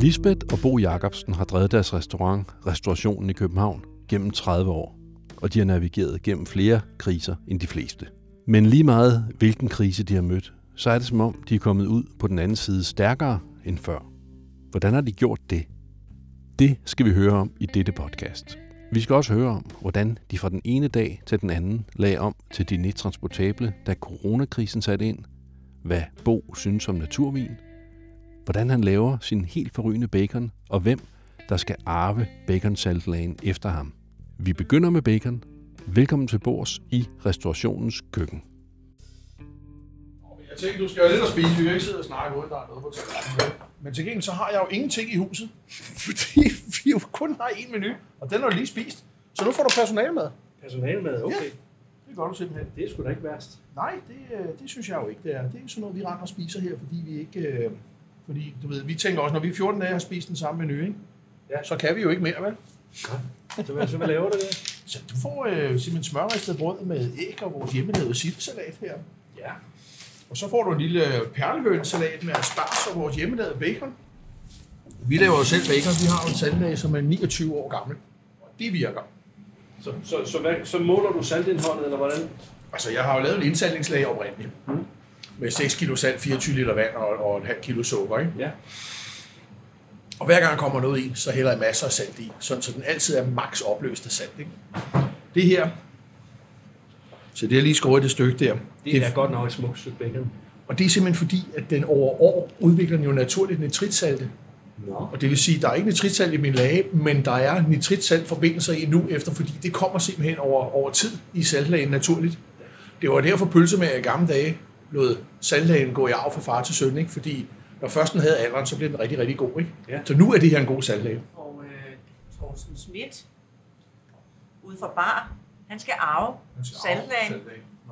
Lisbeth og Bo Jacobsen har drevet deres restaurant, Restaurationen i København, gennem 30 år, og de har navigeret gennem flere kriser end de fleste. Men lige meget hvilken krise de har mødt, så er det som om, de er kommet ud på den anden side stærkere end før. Hvordan har de gjort det? Det skal vi høre om i dette podcast. Vi skal også høre om, hvordan de fra den ene dag til den anden lagde om til de transportable, da coronakrisen satte ind, hvad Bo synes om naturvin, hvordan han laver sin helt forrygende bacon, og hvem der skal arve baconsaltlagen efter ham. Vi begynder med bacon. Velkommen til bords i restaurationens køkken. Jeg tænkte, du skal jo lidt at spise. Vi kan ikke sidde og snakke uden der er noget på tallerkenen. Men til gengæld så har jeg jo ingenting i huset, fordi vi jo kun har én menu, og den har du lige spist. Så nu får du personalmad. Personalmad, okay. Ja. Det gør du simpelthen. Det er sgu da ikke værst. Nej, det, øh, det synes jeg jo ikke, det er. Det er sådan noget, vi render og spiser her, fordi vi ikke... Øh, fordi, du ved, vi tænker også, når vi er 14 dage har spist den samme menu, ikke? Ja. så kan vi jo ikke mere, vel? Så hvad, så hvad laver du der? Så du får øh, simpelthen smørristet brød med æg og vores hjemmelavede sildesalat her. Ja. Og så får du en lille perlehønsalat med asparges og vores hjemmelavede bacon. Vi laver jo selv bacon. Vi har jo en sandlag, som er 29 år gammel. Og det virker. Så, så, så, hvad, så måler du saltindholdet, eller hvordan? Altså, jeg har jo lavet en indsalgningslag oprindeligt. Mm. Med 6 kilo salt, 24 liter vand og, og et halvt kilo sukker. Ikke? Ja. Og hver gang der kommer noget i, så hælder jeg masser af salt i. Sådan, så den altid er max opløst af salt. Ikke? Det her. Så det er lige skåret det stykke der. Det er godt nok et smukt stykke bacon. Og det er simpelthen fordi, at den over år udvikler den jo naturligt nitritsalte. Nå. Og det vil sige, at der er ikke nitritsalt i min lage, men der er nitritsaltforbindelser i nu efter, fordi det kommer simpelthen over, over tid i saltlagen naturligt. Det var derfor pølse med i gamle dage lod saltlagen gå i arv fra far til søn, ikke? fordi når først den havde alderen, så blev den rigtig, rigtig god. Ikke? Ja. Så nu er det her en god saltlage. Og øh, Thorsten Schmidt, ude fra Bar, han skal arve saltlagen.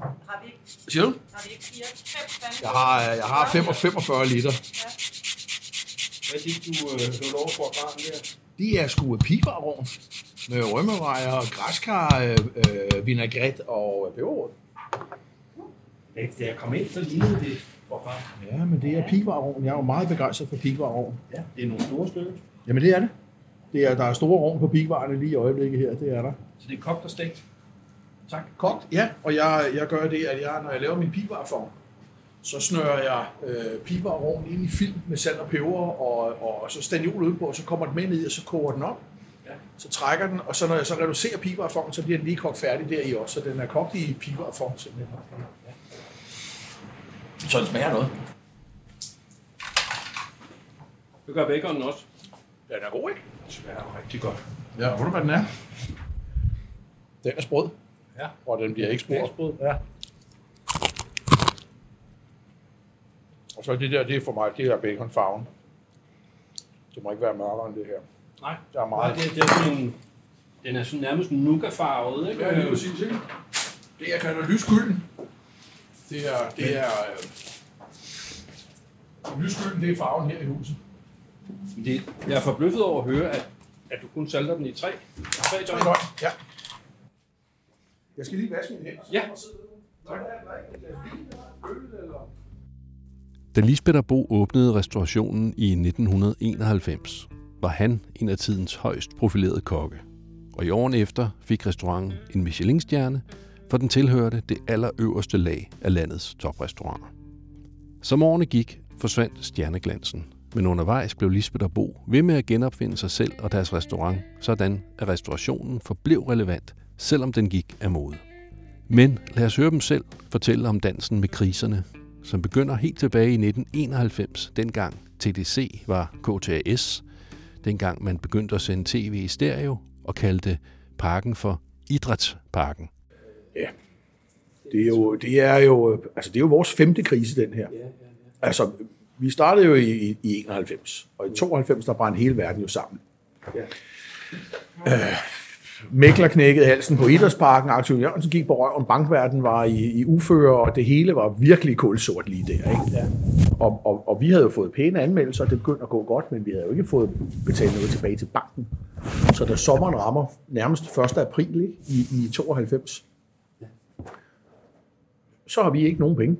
Har vi ikke, Siger du? har vi ikke fire, fem? Jeg har, jeg har 45, 45 liter. Hvad er det, du øh, lå over for barn der? De er sgu piberovn med rømmerejer, græskar, øh, øh, vinaigrette og peberrod. Da jeg kom ind, så lignede det for barn. Ja, men det er piberovn. Jeg er jo meget begejstret for piberovn. Ja, det er nogle store stykker. Jamen det er det. det er, der er store ovn på pigvarerne lige i øjeblikket her, det er der. Så det er kogt og stegt. Tak. Kogt, ja, og jeg, jeg gør det, at jeg, når jeg laver min pigvarform, så snører jeg øh, pigvarovnen ind i film med salt og peber, og, og så staniol udenpå, og så kommer den med ned, og så koger den op. Ja. Så trækker den, og så når jeg så reducerer pigvarformen, så bliver den lige kogt færdig der i også, så den er kogt i pigvarform simpelthen. Så den smager noget. Det gør baconen også. Den er god, ikke? Det smager rigtig godt. Ja, ved du, hvad den er? Den er sprød, Ja. og den bliver ikke spurgt. Eksport. Ja. Og så det der, det er for mig, det er baconfarven. Det må ikke være mørkere end det her. Nej, Der er Nej meget. det, det er sådan en, den er sådan nærmest nougat-farvet, ikke? Ja, lige præcis, ikke? Det er kalder lysgylden. Det er, det er, øh, lysgylden, det er farven her i huset. Det, jeg er forbløffet over at høre, at, at du kun salter den i tre, tre er døgn. godt, ja. Jeg skal lige vaske mine hænder. Ja. Tak. Da Lisbeth og Bo åbnede restaurationen i 1991, var han en af tidens højst profilerede kokke. Og i årene efter fik restauranten en Michelin-stjerne, for den tilhørte det allerøverste lag af landets toprestauranter. Som årene gik, forsvandt stjerneglansen, men undervejs blev Lisbeth og Bo ved med at genopfinde sig selv og deres restaurant, sådan at restaurationen forblev relevant, selvom den gik af mode. Men lad os høre dem selv fortælle om dansen med kriserne, som begynder helt tilbage i 1991, dengang TDC var KTAS, dengang man begyndte at sende tv i stereo og kaldte parken for Idrætsparken. Det er jo, det er jo, altså det er jo vores femte krise, den her. Altså, vi startede jo i, i, i 91, og i 92, der brændte hele verden jo sammen. Ja. Øh, Mækler knækkede halsen på Idrætsparken, Aktion Jørgensen gik på røven, bankverdenen var i, i uføre, og det hele var virkelig kulsort lige der. Ikke? Ja. Og, og, og vi havde jo fået pæne anmeldelser, og det begyndte at gå godt, men vi havde jo ikke fået betalt noget tilbage til banken. Så da sommeren rammer nærmest 1. april ikke? I, i 92, så har vi ikke nogen penge.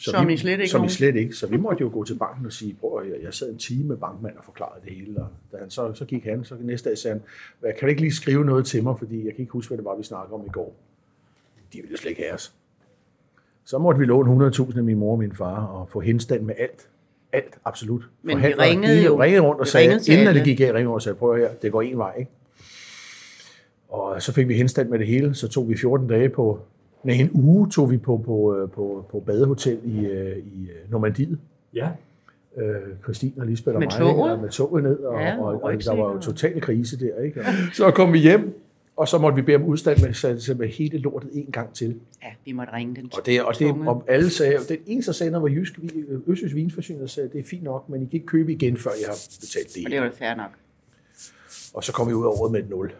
Så Som vi, I slet ikke Som i nogen? slet ikke. Så vi måtte jo gå til banken og sige, prøv høre, jeg sad en time med bankmand og forklarede det hele. Og da han så, så gik han, så næste dag sagde han, "Hvad, kan du ikke lige skrive noget til mig, fordi jeg kan ikke huske, hvad det var, vi snakkede om i går. De ville jo slet ikke have os. Så måtte vi låne 100.000 af min mor og min far og få henstand med alt. Alt, absolut. Men vi ringede jo. ringede rundt og sagde, inden det gik af, ringede rundt og sagde, prøv høre, det går en vej, ikke? Og så fik vi henstand med det hele. Så tog vi 14 dage på, nej, en uge tog vi på, på, øh, på, på badehotel i, øh, i øh, Normandiet. Ja. Øh, Christine og Lisbeth og Med mig. toget? ikke? Og med toget ned, og, Ja, og, og, der rygsækker. var jo total krise der. Ikke? Og så kom vi hjem, og så måtte vi bede om udstand med, så- med hele lortet en gang til. Ja, vi måtte ringe den Og, det, og, det, og alle sagde, og den eneste, der sagde noget, var Jysk, Østjysk Vinsforsyning, der sagde, det er fint nok, men I kan ikke købe igen, før jeg har betalt det. Og det var det fair nok. Og så kom vi ud af året med et nul.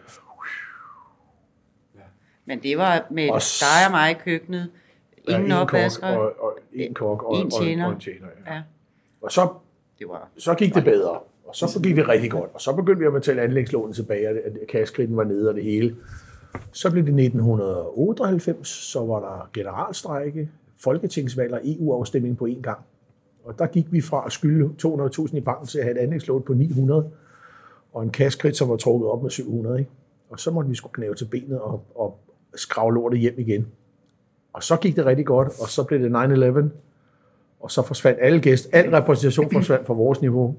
Men det var med Og s- dig og mig i køkkenet. Ingen en kok opvasker. og, og en kok og, En tjener. og en tjener. Ja. Ja, Og så, det var... så gik det bedre. Og så gik det rigtig godt. Og så begyndte vi at betale anlægslånen tilbage, at kassekrediten var nede og det hele. Så blev det 1998, så var der generalstrække, folketingsvalg og EU-afstemning på én gang. Og der gik vi fra at skylde 200.000 i banken til at have et anlægslån på 900, og en kassekredit, som var trukket op med 700. Ikke? Og så måtte vi skulle knæve til benet og, og skrave lortet hjem igen. Og så gik det rigtig godt, og så blev det 9-11, og så forsvandt alle gæster, al repræsentation forsvandt fra vores niveau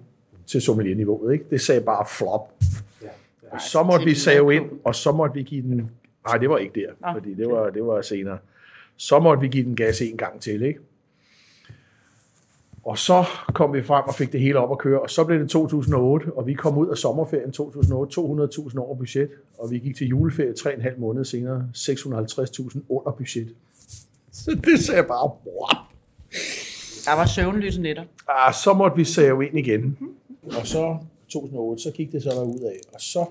til sommelier-niveauet. Ikke? Det sagde bare flop. Og så måtte vi save ind, og så måtte vi give den... Nej, det var ikke der, fordi det var, det var senere. Så måtte vi give den gas en gang til, ikke? Og så kom vi frem og fik det hele op at køre, og så blev det 2008, og vi kom ud af sommerferien 2008, 200.000 over budget, og vi gik til juleferie 3,5 måneder senere, 650.000 under budget. Så det sagde bare, what? Der var søvnløse nætter. Ah, så måtte vi save ind igen. Og så 2008, så gik det så ud af, og så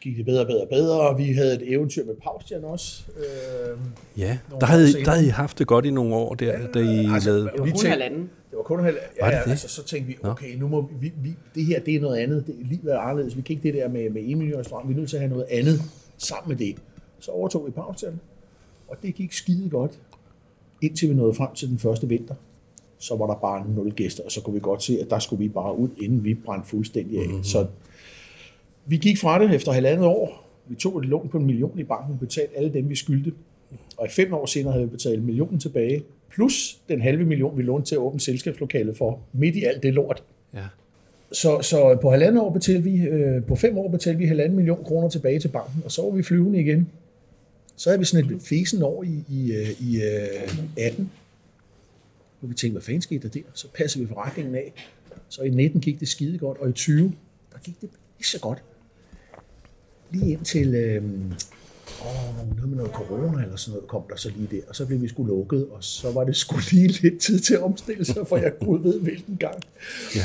gik det bedre og bedre og bedre, og vi havde et eventyr med Paustian også. Øh, Ja, der havde, der havde I haft det godt i nogle år, der, da I altså, lavede... Det var Vi kun tænkte- halvanden. det var kun halv, ja, Var det ja, det? altså, så tænkte vi, okay, nu må vi, vi, det her, det er noget andet. Det, livet er anderledes. Vi kan ikke det der med, med million restaurant. Vi er nødt til at have noget andet sammen med det. Så overtog vi Paustian, og det gik skide godt, indtil vi nåede frem til den første vinter. Så var der bare nul gæster, og så kunne vi godt se, at der skulle vi bare ud, inden vi brændte fuldstændig af. Mm-hmm. Så vi gik fra det efter halvandet år. Vi tog et lån på en million i banken, betalte alle dem, vi skyldte. Og i fem år senere havde vi betalt millionen tilbage, plus den halve million, vi lånte til at åbne selskabslokalet for, midt i alt det lort. Ja. Så, så på halvandet år betalte vi, øh, på fem år betalte vi halvanden million kroner tilbage til banken, og så var vi flyvende igen. Så havde vi sådan et fesen år i, i, øh, i øh, 18, hvor vi tænkte, hvad fanden skete der der? Så passede vi forretningen af. Så i 19 gik det skide godt, og i 20, der gik det ikke så godt. Lige indtil, øh, åh, noget med noget corona eller sådan noget, kom der så lige der, og så blev vi sgu lukket, og så var det sgu lige lidt tid til at omstille sig, for jeg gud ved hvilken gang. Ja.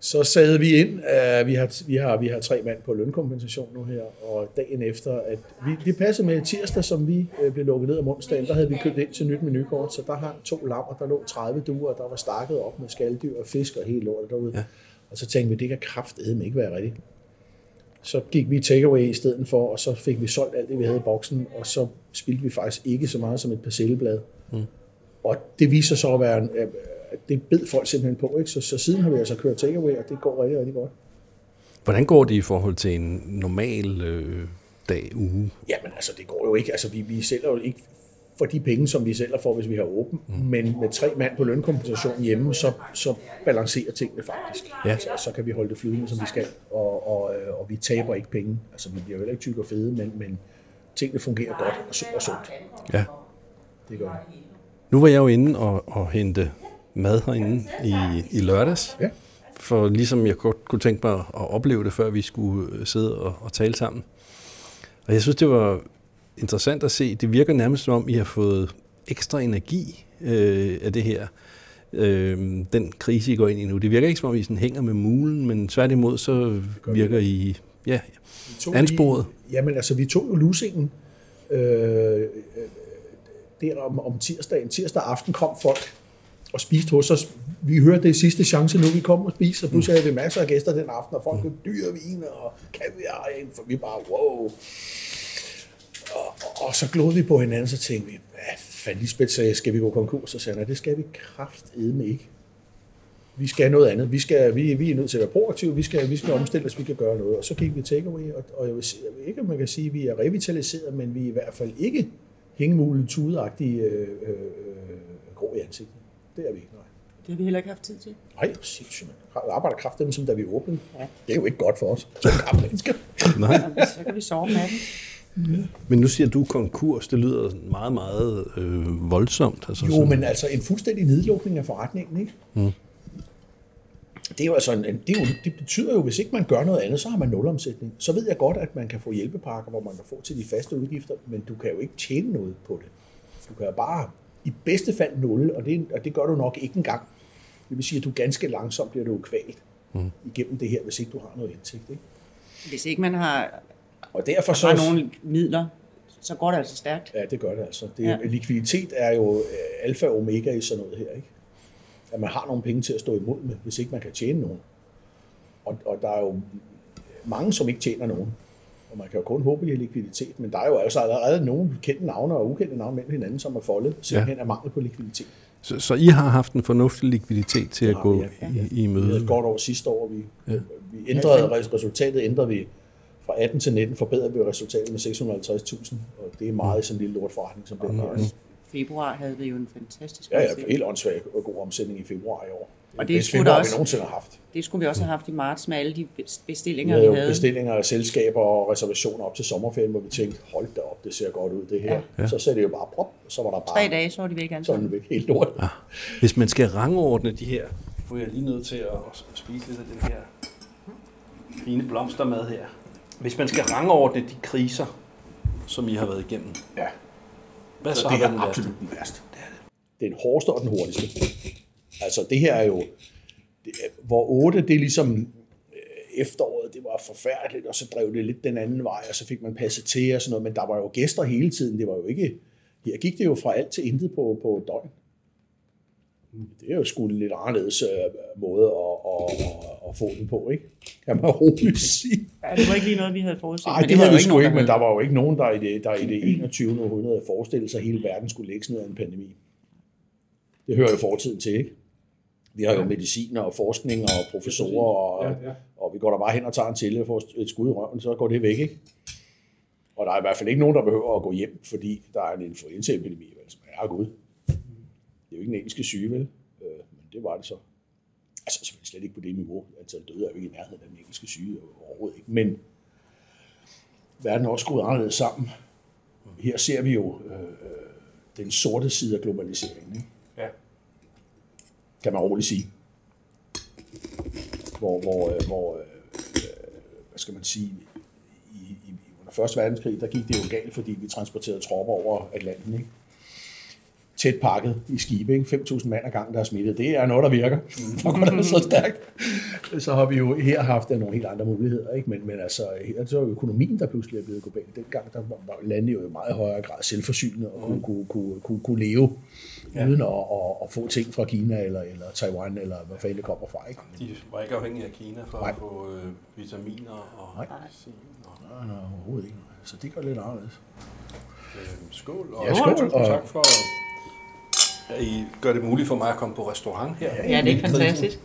Så sad vi ind, uh, vi, har, vi, har, vi har tre mand på lønkompensation nu her, og dagen efter, at vi, det passede med tirsdag, som vi uh, blev lukket ned om onsdagen, der havde vi købt ind til nyt menukort, så der hang to lammer, der lå 30 duer, og der var stakket op med skalddyr og fisk og helt lortet derude. Ja. Og så tænkte vi, det kan kraftedeme ikke være rigtigt. Så gik vi takeaway i stedet for, og så fik vi solgt alt det, vi havde i boksen, og så spildte vi faktisk ikke så meget som et parcelleblad. Mm. Og det viser sig så at være, en, øh, at det bed folk simpelthen på, ikke? Så, så siden har vi altså kørt takeaway, og det går rigtig, rigtig godt. Hvordan går det i forhold til en normal øh, dag, uge? Jamen altså, det går jo ikke. Altså, vi, vi sælger jo ikke for de penge, som vi sælger for, hvis vi har åben. Mm. Men med tre mand på lønkompensation hjemme, så, så balancerer tingene faktisk. Ja. Så, så kan vi holde det flydende, som vi skal. Og, og, øh, og vi taber ikke penge. Altså, vi bliver jo heller ikke tykke og fede, men, men tingene fungerer godt og, og sundt. Ja. Det gør det. Nu var jeg jo inde og, og hente mad herinde i, i lørdags. Ja. For ligesom jeg godt kunne tænke mig at opleve det, før vi skulle sidde og, og tale sammen. Og jeg synes, det var interessant at se. Det virker nærmest som om, I har fået ekstra energi øh, af det her. Øh, den krise, I går ind i nu. Det virker ikke som om, I sådan hænger med mulen, men tværtimod så virker I ja, ansporet. Jamen altså, vi tog jo lusingen øh, øh, der om, om tirsdagen. Tirsdag aften kom folk og spiste hos os. Vi hørte det sidste chance nu, vi kom og spiste, og pludselig havde vi masser af gæster den aften, og folk købte dyre vine og kaviar ind, for vi bare, wow. Og, og, og så glodede vi på hinanden, så tænkte vi, hvad fandt Lisbeth sagde, skal vi gå konkurs? Så sagde det skal vi kraftedme ikke. Vi skal noget andet. Vi, skal, vi, vi er nødt til at være proaktive. Vi skal, vi skal omstille os, vi kan gøre noget. Og så gik vi takeaway, og, og jeg, vil, jeg ved ikke, om man kan sige, at vi er revitaliseret, men vi er i hvert fald ikke hængemule, tudeagtige øh, øh, grå i ansigtet. Det er vi ikke, nej. Det har vi heller ikke haft tid til. Nej, sindssygt, mand. Jeg arbejder kraftigt, som da vi åbnede. Det er jo ikke godt for os, som mennesker. Nej. Så kan vi sove med Men nu siger du konkurs. Det lyder meget, meget øh, voldsomt. Altså Jo, sådan- men altså en fuldstændig nedlukning af forretningen, ikke? Mm. Det, er jo altså en, det, er jo, det betyder jo, hvis ikke man gør noget andet, så har man nulomsætning. Så ved jeg godt, at man kan få hjælpepakker, hvor man kan få til de faste udgifter, men du kan jo ikke tjene noget på det. Du kan jo bare i bedste fald nul, og det, og det gør du nok ikke engang. Det vil sige, at du ganske langsomt bliver du kvalt mm. igennem det her, hvis ikke du har noget indtægt. Ikke? Hvis ikke man har, Og derfor så... har nogle midler, så går det altså stærkt. Ja, det gør det altså. Det, ja. Ja. Likviditet er jo øh, alfa og omega i sådan noget her, ikke? At man har nogle penge til at stå imod med, hvis ikke man kan tjene nogen. Og, og der er jo mange, som ikke tjener nogen. Og man kan jo kun håbe, at de har likviditet, men der er jo altså allerede nogle kendte navne og ukendte navne mellem hinanden, som er foldet, simpelthen af mangel på likviditet. Så, så I har haft en fornuftig likviditet til at gå vi, ja. i, i Vi havde møde? et godt år sidste år. Vi, ja. vi ændrede resultatet, ændrede vi fra 18 til 19, forbedrede vi resultatet med 650.000, og det er meget i sådan en lille lortforretning som den her. Februar havde vi jo en fantastisk Ja, ja, helt åndssvagt og god omsætning i februar i år. Og det bedste skulle februar, der vi også- nogensinde har haft. Det skulle vi også have haft i marts med alle de Vi bestillinger, havde vi jo havde. bestillinger af selskaber og reservationer op til sommerferien, hvor vi tænkte, hold da op, det ser godt ud det her. Ja. Så sagde det jo bare prop, og så var der bare Tre dage, så var de væk alle sådan sammen. væk helt lort. Ah, Hvis man skal rangordne de her, er jeg lige nødt til at spise lidt af den her fine blomstermad her. Hvis man skal rangordne de kriser, som I har været igennem, Ja. hvad så, Så har det været er den værste? absolut den værste. Det er den hårdeste og den hurtigste. Altså det her er jo, det er, hvor 8, det er ligesom øh, efteråret, det var forfærdeligt, og så drev det lidt den anden vej, og så fik man passet til og sådan noget, men der var jo gæster hele tiden, det var jo ikke, her gik det jo fra alt til intet på, på døgn. Det er jo sgu lidt anderledes øh, måde at, at, at, at få den på, ikke? Kan man roligt sige. Ja, det var ikke lige noget, vi havde forudset. Nej, det var havde vi sgu ikke, men der var jo ikke nogen, der i det, der i det 21. århundrede forestillede sig, at hele verden skulle lægges ned af en pandemi. Det hører jo fortiden til, ikke? Vi har jo mediciner og forskning og professorer, og, Ja, ja. og vi går der bare hen og tager en til og får et skud i røven, så går det væk, ikke? Og der er i hvert fald ikke nogen, der behøver at gå hjem, fordi der er en influenzaepidemi, vel, som er gud. Det er jo ikke en engelske syge, vel? Øh, men det var det så. Altså selvfølgelig slet ikke på det niveau. Antal døde er jo ikke i nærheden af den engelske syge overhovedet ikke. Men verden er også skruet anderledes sammen. Her ser vi jo øh, øh, den sorte side af globaliseringen. Ikke? Ja. Kan man roligt sige. Hvor, hvor, øh, hvor øh, hvad skal man sige, i, i, under Første Verdenskrig, der gik det jo galt, fordi vi transporterede tropper over Atlanten. Ikke? Tæt pakket i skibe, ikke? 5.000 mand ad gang, der er smittet. Det er noget, der virker. Der går det så stærkt. Så har vi jo her haft nogle helt andre muligheder. Ikke? Men, men altså, her er det så økonomien, der pludselig er blevet global. Dengang der var landet jo i meget højere grad selvforsynende og kunne, kunne, kunne, kunne, kunne leve ja. uden at, at, at, få ting fra Kina eller, eller Taiwan, eller hvad fanden det kommer fra. Ikke? De var ikke afhængige af Kina for Nej. at få øh, vitaminer og Nej. medicin. Og, Nej, nej, overhovedet ikke. Så det gør det lidt anderledes. øh, skål, og Ja, skål, og- tak for, at I gør det muligt for mig at komme på restaurant her. Ja, det er fantastisk.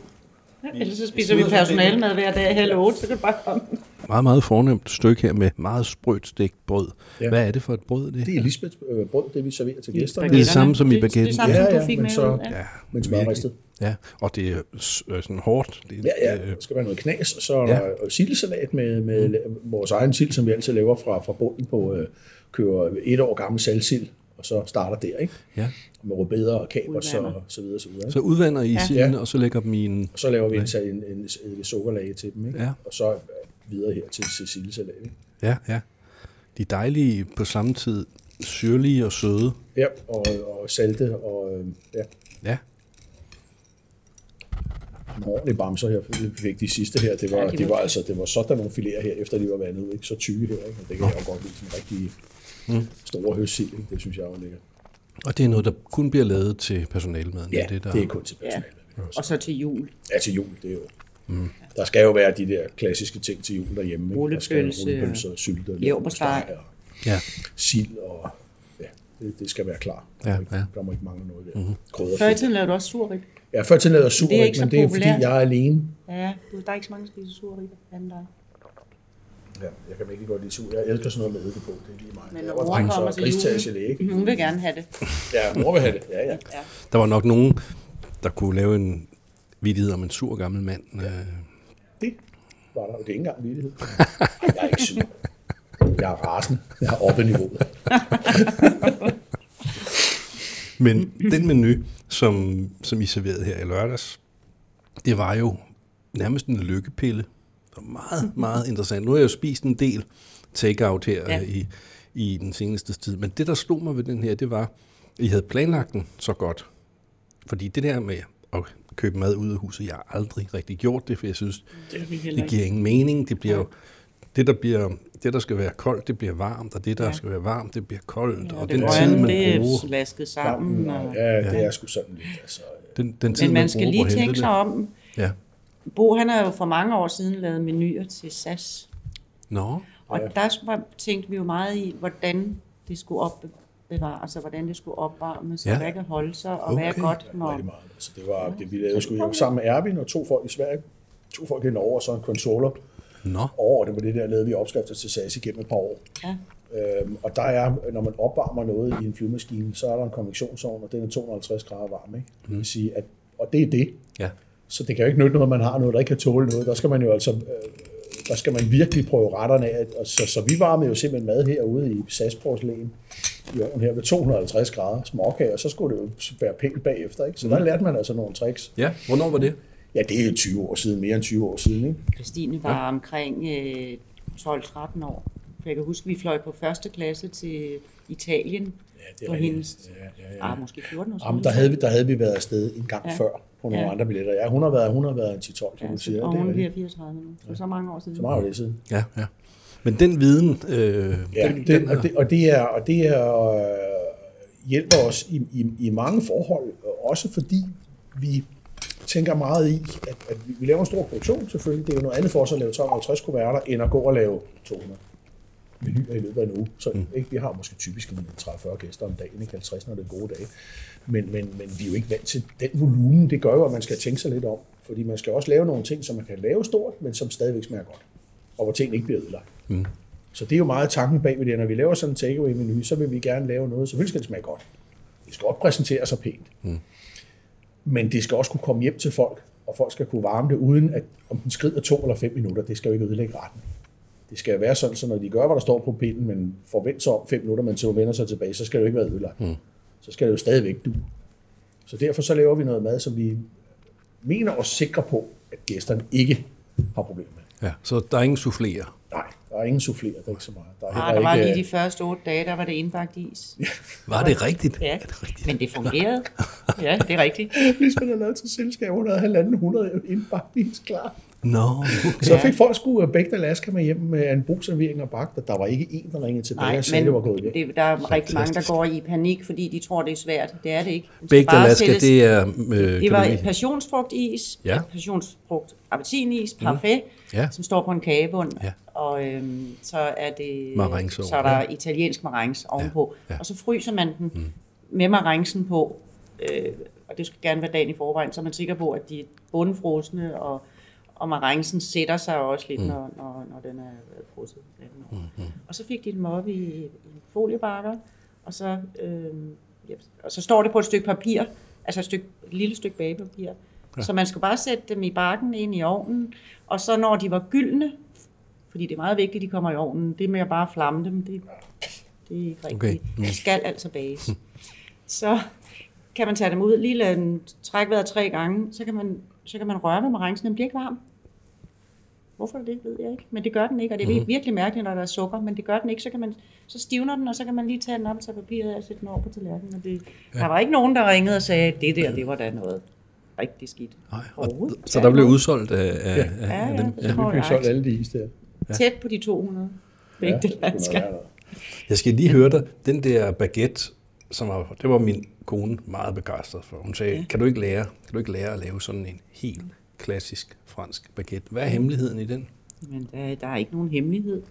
Ellers så spiser vi personalemad hver dag halv otte, så kan du bare komme. Meget, meget fornemt stykke her med meget sprødt stegt brød. Ja. Hvad er det for et brød, det Det er Lisbeths øh, brød, det vi serverer til gæsterne. Det er det samme som i Det er det baguetten. samme, Ja, som ja, du fik men med. så- Ja. Ja, Men smørristet. Ja, og det er øh, sådan hårdt. Det, er- Ja, ja, øh, der skal være noget knas, og så er Ja. der sildesalat med, med vores egen sild, som vi altid laver fra, fra bunden på, øh, kører et år gammel salgsild, og så starter der, ikke? ja. Med rødbeder og kapers og Udvander. så videre, så videre. Så udvander I Ja. silden, og så lægger dem i en... Og så laver vi en, en, en, en, en sukkerlage til dem, ikke? Ja. Og så videre her til, til sildesalat, ikke? Ja, ja. De er dejlige på samme tid. Syrlige og søde. Ja, og, og salte, og øh, ja, Ja. nogle ordentlige bamser her, vi fik de sidste her. Det var, Ja, de de var- var, altså, det var sådan nogle filéer her, efter de var vandet ikke? Så tykke her, ikke? Og det kan jeg jo godt lide, sådan rigtig mm. store høstsild, ikke? Det synes jeg er lækkert. Og det er noget, der kun bliver lavet til personalemaden. Ja, det, der... det er kun til Ja. personale. Og så til jul. Ja, til jul, det er jo... Mm. Der skal jo være de der klassiske ting til jul derhjemme. Der Rullepølse, rullepølse og sylte og leverpostej. Ja. sild og... Ja. Det, det skal være klar. Ja, Der, må ikke, ja. der må ikke mangle noget der. Mm-hmm. Krydder. Før i tiden lavede du også surrit. Ja, før til lavede jeg sur, Det er men det er fordi, jeg er alene. Ja, du, der er ikke så mange, der spiser surrit anden dig. Ja, jeg kan virkelig godt lide sur. Jeg elsker sådan noget med eddike på. Det er lige mig. Men når mor kommer så til ikke? Hun vil gerne have det. Ja, mor vil have det. Ja, ja. Der var nok nogen, der kunne lave en vidighed om en sur gammel mand. Ja. Det var der. Det er ikke engang vittighed. Jeg er ikke sur. Jeg er rasende. Jeg er oppe i niveauet. Men den menu, som, som I serverede her i lørdags, det var jo nærmest en lykkepille. Det var meget, meget interessant. Nu har jeg jo spist en del takeout her Ja. ja. i, i den seneste tid, men det, der slog mig ved den her, det var, at I havde planlagt den så godt. Fordi det der med at købe mad ud af huset, jeg har aldrig rigtig gjort det, for jeg synes, Det det giver ingen mening. Det bliver jo, det, der bliver, det, der skal være koldt, det bliver varmt, og det, der Ja. ja. skal være varmt, det bliver koldt. Ja, og det den tid, man det bruger, er vasket sammen. Og... Ja, det er sgu sådan lidt. Altså, den, den tid, Men man skal bruger lige tænke sig om. Ja. Bo, han har jo for mange år siden lavet menuer til SAS. Nå, Og Ja. der var- tænkte vi jo meget i, hvordan det skulle opbevares, og hvordan det skulle opvarmes, ja. Ja. og hvad kan holde sig, og hvad er Okay. godt, når... meget. Altså, det var, det, vi lavede sgu jo sammen med Erwin og to folk i Sverige. To folk i Norge og så en controller nå, over. Det var det der, lavede vi opskrifter til SAS igennem et par år. Ja. Øhm, og der er, når man opvarmer noget i en flyvemaskine, så er der en konvektionsovn, og den er 250 grader varm. Ikke? Det vil sige, at, og det er det. ja. Så det kan jo ikke nytte noget, man har noget, der ikke kan tåle noget. Der skal man jo altså, øh, der skal man virkelig prøve retterne af. Og så, så vi varmede jo simpelthen mad herude i SAS porcelæn i ovnen her ved 250 grader småkager, og så skulle det jo være pænt bagefter. Ikke? Så der lærte man altså nogle tricks. Ja, hvornår var det? Ja, det er jo 20 år siden, mere end 20 år siden. Ikke? Christine var ja. omkring øh, 12-13 år. For jeg kan huske, vi fløj på første klasse til Italien Ja, det på hendes... Ja, ja, ja. Ah, måske 14 år Jamen, der, havde vi, der havde vi været afsted en gang Ja. ja. før på nogle Ja. ja. andre billetter. Ja, hun har været, hun har været en 10-12, som Ja, du siger. og Det er hun bliver rigtigt. 34 nu. Så så mange år siden. Så var det siden. Ja, ja. Men den viden, øh, Ja, den, den, den og, det, og det er, og det er øh, hjælper os i, i, i mange forhold, også fordi vi tænker meget i, at, at vi, vi laver en stor produktion selvfølgelig. Det er jo noget andet for os at lave 350 kuverter, end at gå og lave 200 menuer i løbet af en uge. Så mm. ikke, vi har måske typisk en 30-40 gæster om dagen, ikke 50, når det er gode dage. Men, men, men vi er jo ikke vant til den volumen. Det gør jo, at man skal tænke sig lidt om. Fordi man skal også lave nogle ting, som man kan lave stort, men som stadigvæk smager godt. Og hvor tingene ikke bliver ødelagt. Mm. Så det er jo meget tanken bag ved det. Når vi laver sådan en takeaway-menu, så vil vi gerne lave noget. Selvfølgelig skal det smage godt. Det skal også præsentere sig pænt. Mm. Men det skal også kunne komme hjem til folk, og folk skal kunne varme det, uden at om den skrider to eller fem minutter, det skal jo ikke ødelægge retten. Det skal være sådan, så når de gør, hvad der står på pinden, men forventer sig om fem minutter, men så vender sig tilbage, så skal det jo ikke være ødelagt. Mm. Så skal det jo stadigvæk du. Så derfor så laver vi noget mad, som vi mener os sikre på, at gæsterne ikke har problemer med. ja, så der er ingen souffléer. Nej, der er ingen soufflé, der er ikke så meget. Der er Ah, der var ikke, lige de første otte dage, der var det indbagt is. Var det rigtigt? Ja, Er det rigtigt? men det fungerede. Ja, det er rigtigt. Hvis man havde lavet til selskab, hun havde halvanden hundrede indbagt is klar. Okay. Så fik folk sgu bægt Alaska med hjem med en brugservering og bagt, og der var ikke en, der ringede tilbage Nej, og sagde, det var gået væk. det, der er rigtig mange, der går i panik, fordi de tror, det er svært. Det er det ikke. Bare Alaska, sættes- det er... Øh, Det var et passionsfrugtis, Ja. et passionsfrugt appelsinis, parfait, Ja. som står på en kagebund. Ja. Og øhm, så er det Marengs så er der italiensk marengs ovenpå. ja. Og så fryser man den mm. med marengsen på. Øh, og det skal gerne være dagen i forvejen, så er man sikker på, at de er bundfrosne, og, og marengsen sætter sig også lidt, mm. når, når, når den er frosset. Mm. Og så fik de dem op i, i foliebakker, og så, øh, ja, og så står det på et stykke papir, altså et, stykke, et lille stykke bagepapir. Ja. Så man skal bare sætte dem i bakken ind i ovnen, og så når de var gyldne, fordi det er meget vigtigt, at de kommer i ovnen, det med at bare flamme dem, det, det er ikke rigtigt. Okay. Mm. De skal altså bages. Så kan man tage dem ud, lige lade den trække vejret tre gange, så kan man, så kan man røre ved marengsen, den bliver ikke varm. Hvorfor det, ved jeg ikke. Men det gør den ikke, og det er Mhm. virkelig mærkeligt, når der er sukker, men det gør den ikke. Så, kan man, så stivner den, og så kan man lige tage den op og tage papiret af og sætte den over på tallerkenen. Og det, ja. Der var ikke nogen, der ringede og sagde, det der, det var da noget rigtig skidt. Nej, og, så der blev udsolgt af, af, Ja. af, Ja, ja, dem. Ja. Vi fik solgt alle de is der. Tæt på de 200. Ja, Begge det ja, noget. Jeg skal lige høre dig, den der baguette, som var, det var min kone meget begejstret for. Hun sagde, kan du ikke lære, kan du ikke lære at lave sådan en helt klassisk fransk baguette? Hvad er hemmeligheden i den? Men der, der er ikke nogen hemmelighed.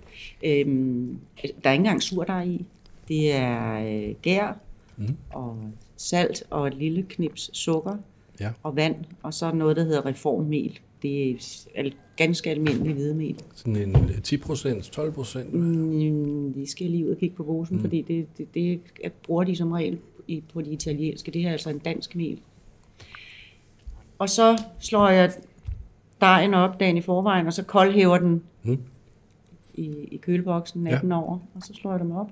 Øhm, der er ikke engang surdej i. Det er øh, gær, mm. og salt og et lille knips sukker Ja. og vand, og så noget, der hedder reformmel. Det er ganske almindelig hvidemel. Sådan en øh, 10 procent, 12 procent. Mm, det skal jeg lige ud og kigge på posen, mm. fordi det, det, det er- bruger de som regel på de italienske. Det her er altså en dansk mel. Og så slår jeg dejen op dagen i forvejen, og så koldhæver den Mm. i, i køleboksen natten ja. over, og så slår jeg dem op.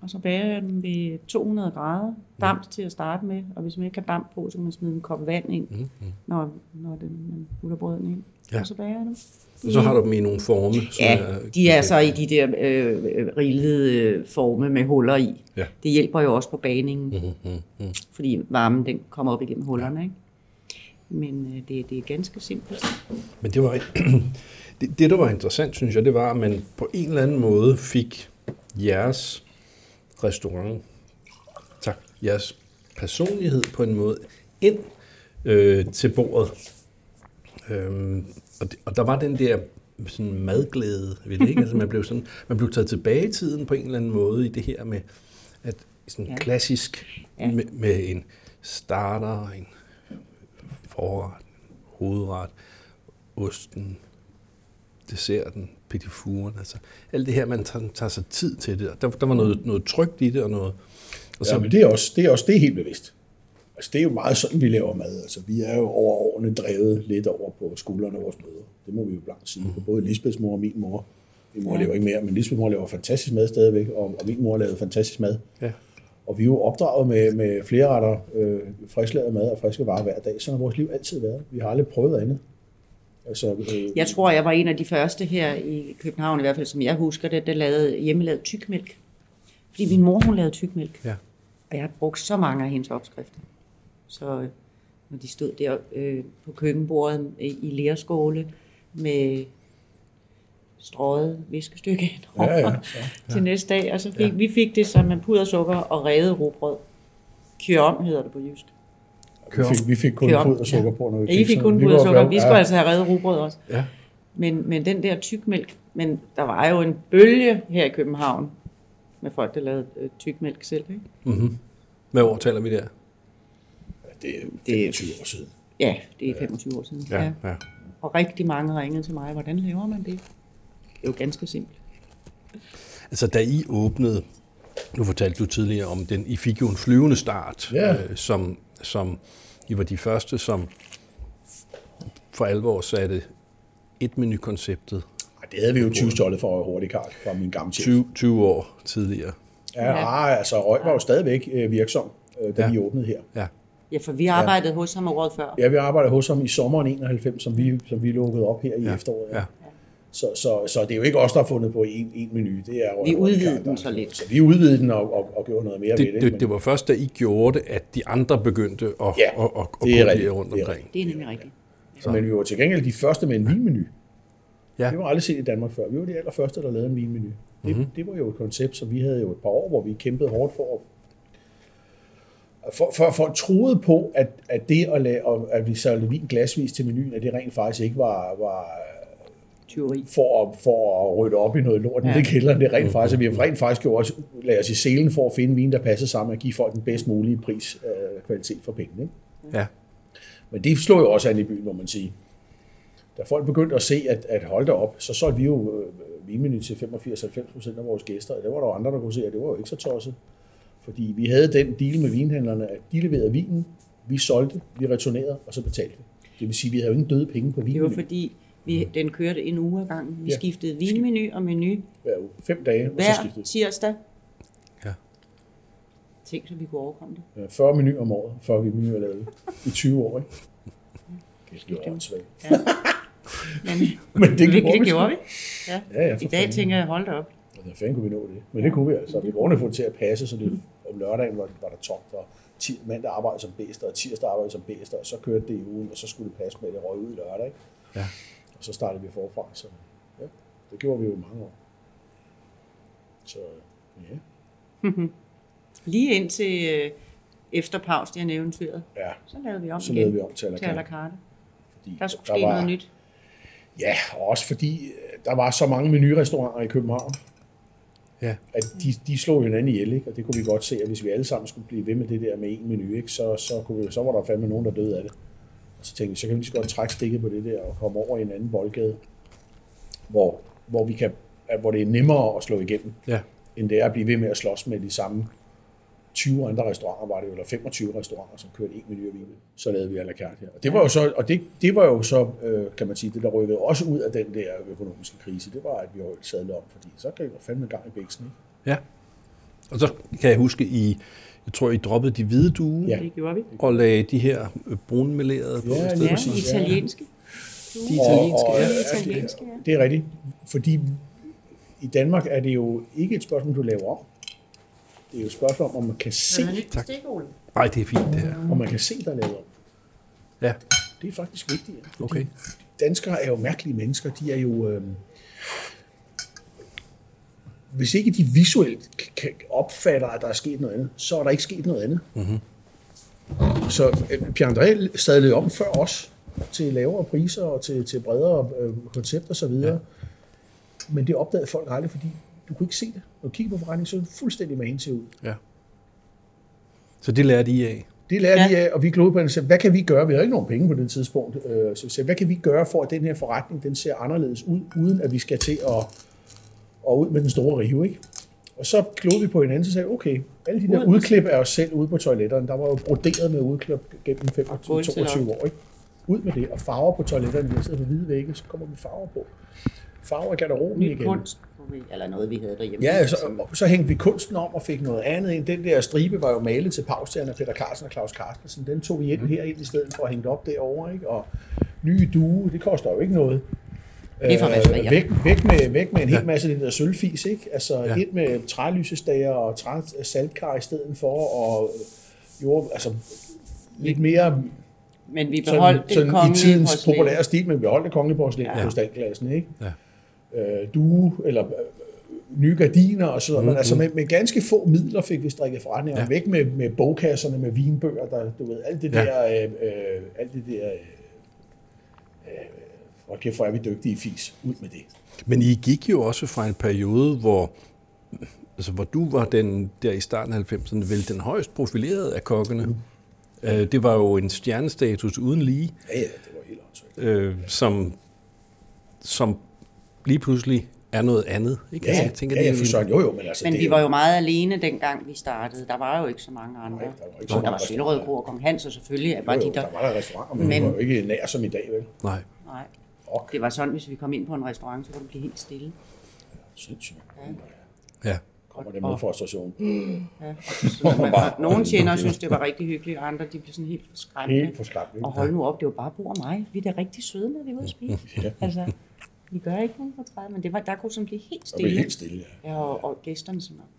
Og så bager jeg dem ved 200 grader, damp til at starte med, og hvis man ikke har damp på, så kan man smide en kop vand ind, mm. når, når den, man putter brøden ind. Ja. Og så bager jeg dem. Og så har du dem i nogle forme. som Ja, de er så i de der øh, rillede øh, forme med huller i. Ja. Det hjælper jo også på bagningen, Mm, mm, mm. fordi varmen den kommer op igennem hullerne. Ikke? Men øh, det, det er ganske simpelt. Men det var det, det, der var interessant, synes jeg, det var, at man på en eller anden måde fik jeres restaurant, tak, jeres personlighed på en måde ind øh, til bordet. Øhm, og, det, og der var den der sådan madglæde ved det, ikke? Altså, man, blev sådan, man blev taget tilbage i tiden på en eller anden måde i det her med, at sådan Ja. klassisk Ja. med, med en starter, en forret, hovedret, osten, desserten, petit fours, altså alt det her, man tager, tager sig tid til det. og Der, der var noget, noget trygt i det, og noget... Og Så, ja, men det er også, det er også det er helt bevidst. Altså, det er jo meget sådan, vi laver mad. Altså, vi er jo over årene drevet lidt over på skuldrene af vores møder. Det må vi jo blankt sige. Mm. Både Lisbeths mor og min mor. Min mor ja. lever ikke mere, men Lisbeths mor laver fantastisk mad stadigvæk, og, og min mor lavede fantastisk mad. Ja. Og vi er jo opdraget med, med flere retter øh, frisklavet mad og friske varer hver dag. Sådan har vores liv altid været. Vi har aldrig prøvet andet. Altså, øh, Jeg tror, jeg var en af de første her i København, i hvert fald som jeg husker det, der lavede hjemmelavet tykmælk. Fordi min mor, hun lavede tykmælk. Ja. Og jeg har brugt så mange af hendes opskrifter. Så øh, når de stod der øh, på køkkenbordet i lærskåle med strøget viskestykke ja, ja, så. til næste dag. Og så fik, ja. vi fik det som en pudersukker og revet rugbrød. Kjørom hedder det på jysk. vi, fik, vi fik kun Kør om. pud og sukker på, når vi Ja, I fik kun pudersukker. Vi skulle altså have revet rugbrød også. Ja. Men, men den der tykmælk, men der var jo en bølge her i København med folk, der lavede øh, tykmælk selv. Ikke? Mm-hmm. Hvad år taler vi der? Det er Det- 25 år siden. Ja, det er 25 år siden. Ja. ja. Og rigtig mange ringede til mig, hvordan laver man det? Det er jo ganske simpelt. Altså, da I åbnede, nu fortalte du tidligere om den, I fik jo en flyvende start, Ja. øh, som, som I var de første, som for alvor satte et menukonceptet Det havde vi jo 20 stjålet for hurtigt, Karl, fra min gamle chef. 20, 20 år tidligere. Ja, ja. altså Røg var jo stadigvæk øh, virksom, øh, da ja. vi åbnede her. Ja. Ja, for vi arbejdede ja. hos ham året før. Ja, vi arbejdede hos ham i sommeren 91, som vi, som vi lukkede op her i Ja. efteråret. Ja. Så, så, så det er jo ikke os, der har fundet på en, en menu. Det er Røg Vi udvidede den så lidt. Så vi udvidede den og, og, og gjorde noget mere Det, ved det. det, men- det var først, da I gjorde det, at de andre begyndte at, Ja, at, at, at det er rigtigt. rundt Det er omkring. Det er nemlig rigtigt. Men vi var til gengæld de første med en vinmenu. Ja. Det var aldrig set i Danmark før. Vi var de allerførste, der lavede en vinmenu. Det, Mhm. mm-hmm. det var jo et koncept, som vi havde jo et par år, hvor vi kæmpede hårdt for at for, for, folk troede på, at, at det at, lave, at vi solgte vin glasvis til menuen, at det rent faktisk ikke var, var Tyveri. for at, for at rydde op i noget lort nede Ja. i kælderen. Det er rent faktisk, at vi har rent faktisk gjort os, lagde os i selen for at finde vin, der passer sammen og give folk den bedst mulige pris, øh, kvalitet for pengene. Ikke? Ja. Men det slog jo også an i byen, må man sige. Da folk begyndte at se, at, at holde op, så solgte vi jo øh, vinmenu til 85-90 procent af vores gæster. Og det var der jo andre, der kunne se, at det var jo ikke så tosset. Fordi vi havde den deal med vinhandlerne, at de leverede vinen, vi solgte, vi returnerede, og så betalte vi. Det vil sige, at vi havde jo ingen døde penge på Det var fordi, vi, den kørte en uge ad gangen. Vi Ja. skiftede vinmenu og menu hver uge. Fem dage, og så hver skiftede tirsdag. Ja. Tænk, så vi kunne overkomme det. Ja, 40 menuer om året, 40 menuer lavet i 20 år, ikke? Det er jo åndssvagt. Men, Men det, det, det, gjorde det vi vi. Ja. Ja, ja, I dag fanden. tænker jeg, hold da op. Hvordan fanden kunne vi nå det? Men det kunne vi altså. Vi kunne få det til at passe, så det, om lørdagen var, var der tomt, og mandag arbejdede som bedste, og tirsdag arbejdede som bedste, og så kørte det i ugen, og så skulle det passe med, at det røg ud i lørdag. Ikke? Ja. Og så startede vi forfra. Så ja, det gjorde vi jo i mange år. Så ja, Lige indtil øh, efter pausen, jeg eventyret, ja så lavede vi om så igen lavede vi om til à la til à la carte. carte. Fordi Der skulle ske noget nyt. Ja, og også fordi øh, der var så mange menurestauranter i København. Ja. At de, de slog hinanden ihjel, ikke? og det kunne vi godt se, at hvis vi alle sammen skulle blive ved med det der med en menu, ikke? Så, så, kunne vi, så var der fandme nogen, der døde af det. Så tænkte vi, så kan vi lige så godt trække stikket på det der og komme over i en anden boldgade, hvor, hvor, vi kan, hvor det er nemmere at slå igennem, Ja. end det er at blive ved med at slås med de samme 20 andre restauranter, var det jo, eller 25 restauranter, som kørte en menu af vinen. Så lavede vi à la carte her. Og det var jo så, og det, det var jo så øh, kan man sige, det der rykkede også ud af den der økonomiske krise, det var, at vi holdt sadlet om, fordi så kan der fandme gang i bæksen. Ikke? Ja. Og så kan jeg huske, I, jeg tror, I droppede de hvide due Ja. Det gjorde vi. og lagde de her øh, brunmelerede på Ja, Ja, italienske. De italienske, og, ja. ja, italienske, det, ja. det er rigtigt, fordi i Danmark er det jo ikke et spørgsmål, du laver om. Det er jo et spørgsmål om, om man kan se, Tak. Nej, det er fint, det her. om man kan se, der er lavet om. Ja, Det er faktisk vigtigt. okay. danskere er jo mærkelige mennesker. De er jo... Øh, hvis ikke de visuelt kan opfatter, at der er sket noget andet, så er der ikke sket noget andet. Mm-hmm. Så Pierre André sadlede om før os til lavere priser og til, til bredere øh, koncept og så videre. Ja. Men det opdagede folk aldrig, fordi du kunne ikke se det. Når du kigger på forretningen, så er det fuldstændig magen til ud. Ja. Så det lærte I af. Det lærer Ja. de af, og vi glodede på og sagde, hvad kan vi gøre? Vi har ikke nogen penge på det tidspunkt. Øh, Så vi sagde, hvad kan vi gøre for, at den her forretning den ser anderledes ud, uden at vi skal til at, at ud med den store rive, ikke? Og så glodede vi på hinanden, så sagde okay, alle de der Ud- udklip af os selv ude på toiletterne, der var jo broderet med udklip gennem 25, gulvtæller. 22 år, ikke? Ud med det, og farver på toiletterne, vi har siddet hvide vægge, så kommer vi farver på. Farver i garderoben igen. kunst. Eller noget, vi havde derhjemme. Ja, så, så hængte vi kunsten om og fik noget andet ind. Den der stribe var jo malet til Paustjern af Peter Carlsen og Claus Carstensen. Den tog vi ind her ind i stedet for at hænge det op derovre. Ikke? Og nye due, det koster jo ikke noget. Det er for vaskerier. væk, væk, med, væk med en hel masse af det der sølvfis. Ikke? Altså Ja. ja. ind med trælysestager og træ, saltkar i stedet for. Og jo, altså lidt mere Men vi sådan, beholdt det sådan i kongelige tidens porcelæn. populære stil, men vi holdt det kongelige porcelæn Ja. ja. på krystalklassen, ikke? Ja. Øh, due, eller øh, nye gardiner og sådan noget, men altså med, med ganske få midler fik vi strikket forretninger Ja. ja. væk med, med bogkasserne, med vinbøger, der, du ved, alt det Ja. der, øh, øh, alt det der, øh, øh, hvor kæft, hvor er vi dygtige fis, ud med det. Men I gik jo også fra en periode, hvor, altså, hvor du var den der i starten af 90'erne, vel den højst profilerede af kokkene. Mm. Det var jo en stjernestatus uden lige, Ja, ja, det var helt åndssvagt. øh, som, som lige pludselig er noget andet. Ikke? Ja, Altså, jeg tænker, ja, det ja, er for sådan, jo, jo, men altså, Men det vi var jo meget alene dengang vi startede. Der var jo ikke så mange andre. Nej, der var ikke så der var Søllerød Kro og Kong Hans, og selvfølgelig var jo, de jo, der. der var der restauranter, men, Men- det var jo ikke nær som i dag, vel? Nej. Nej. Fuck, Det var sådan, hvis vi kom ind på en restaurant, så kunne det blive helt stille. sindssygt. Ja. Kommer det med frustration. Ja. Så og nogle tjenere synes, det var rigtig hyggeligt, og andre de blev sådan helt skræmte. Helt for skræmt, ikke? Og hold nu op, det var bare Bo og mig. Vi er da rigtig søde, når vi er ude at spise. Ja. Altså, vi gør ikke nogen fortræd, men det var, der kunne sådan blive helt Og stille. helt stille, ja. Ja, og, og gæsterne sådan noget.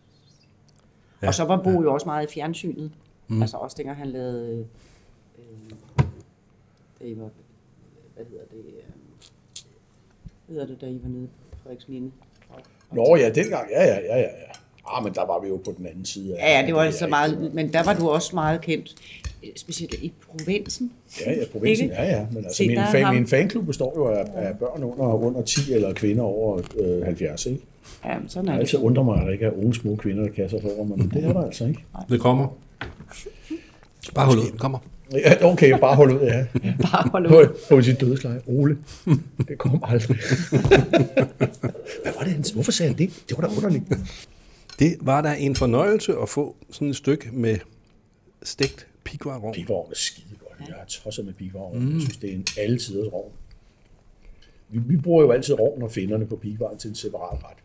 Ja, Og så var Bo jo også meget i fjernsynet. Mm. Altså også dengang han lavede... Øh, da I var, hvad hedder det? Hedder det, da I var nede på Frederiksminde? Nå ja, dengang, ja, ja, ja, ja. ja. Ah, men der var vi jo på den anden side. af- Ja, ja, det var er så ikke- meget, men der var du også meget kendt, øh, specielt i provinsen. Ja, ja, provinsen, Ikke? ja, ja. Men altså, Se, min, fan, ham. min fanklub består jo af, af børn under, under 10 eller kvinder over øh, 70, ikke? Ja, men sådan er Jeg det. altid undrer mig, at der ikke er unge små kvinder, der kaster sig over mig, men det er der altså ikke. Det kommer. Bare hold ud. Den kommer. Ja, okay, bare hold ud, ja. Bare hold På, ud. på sit dødsleje. Ole. Det kom aldrig. Hvad var det, han Hvorfor sagde han det? Det var da underligt. Det var da en fornøjelse at få sådan et stykke med stegt pigvarrov. Pigvogn er skide godt. Jeg har tosset med pigvogn. Mm. Jeg synes, det er en alle tiders rov. Vi, vi bruger jo altid rovn og finderne på pigvaren til en separat ret.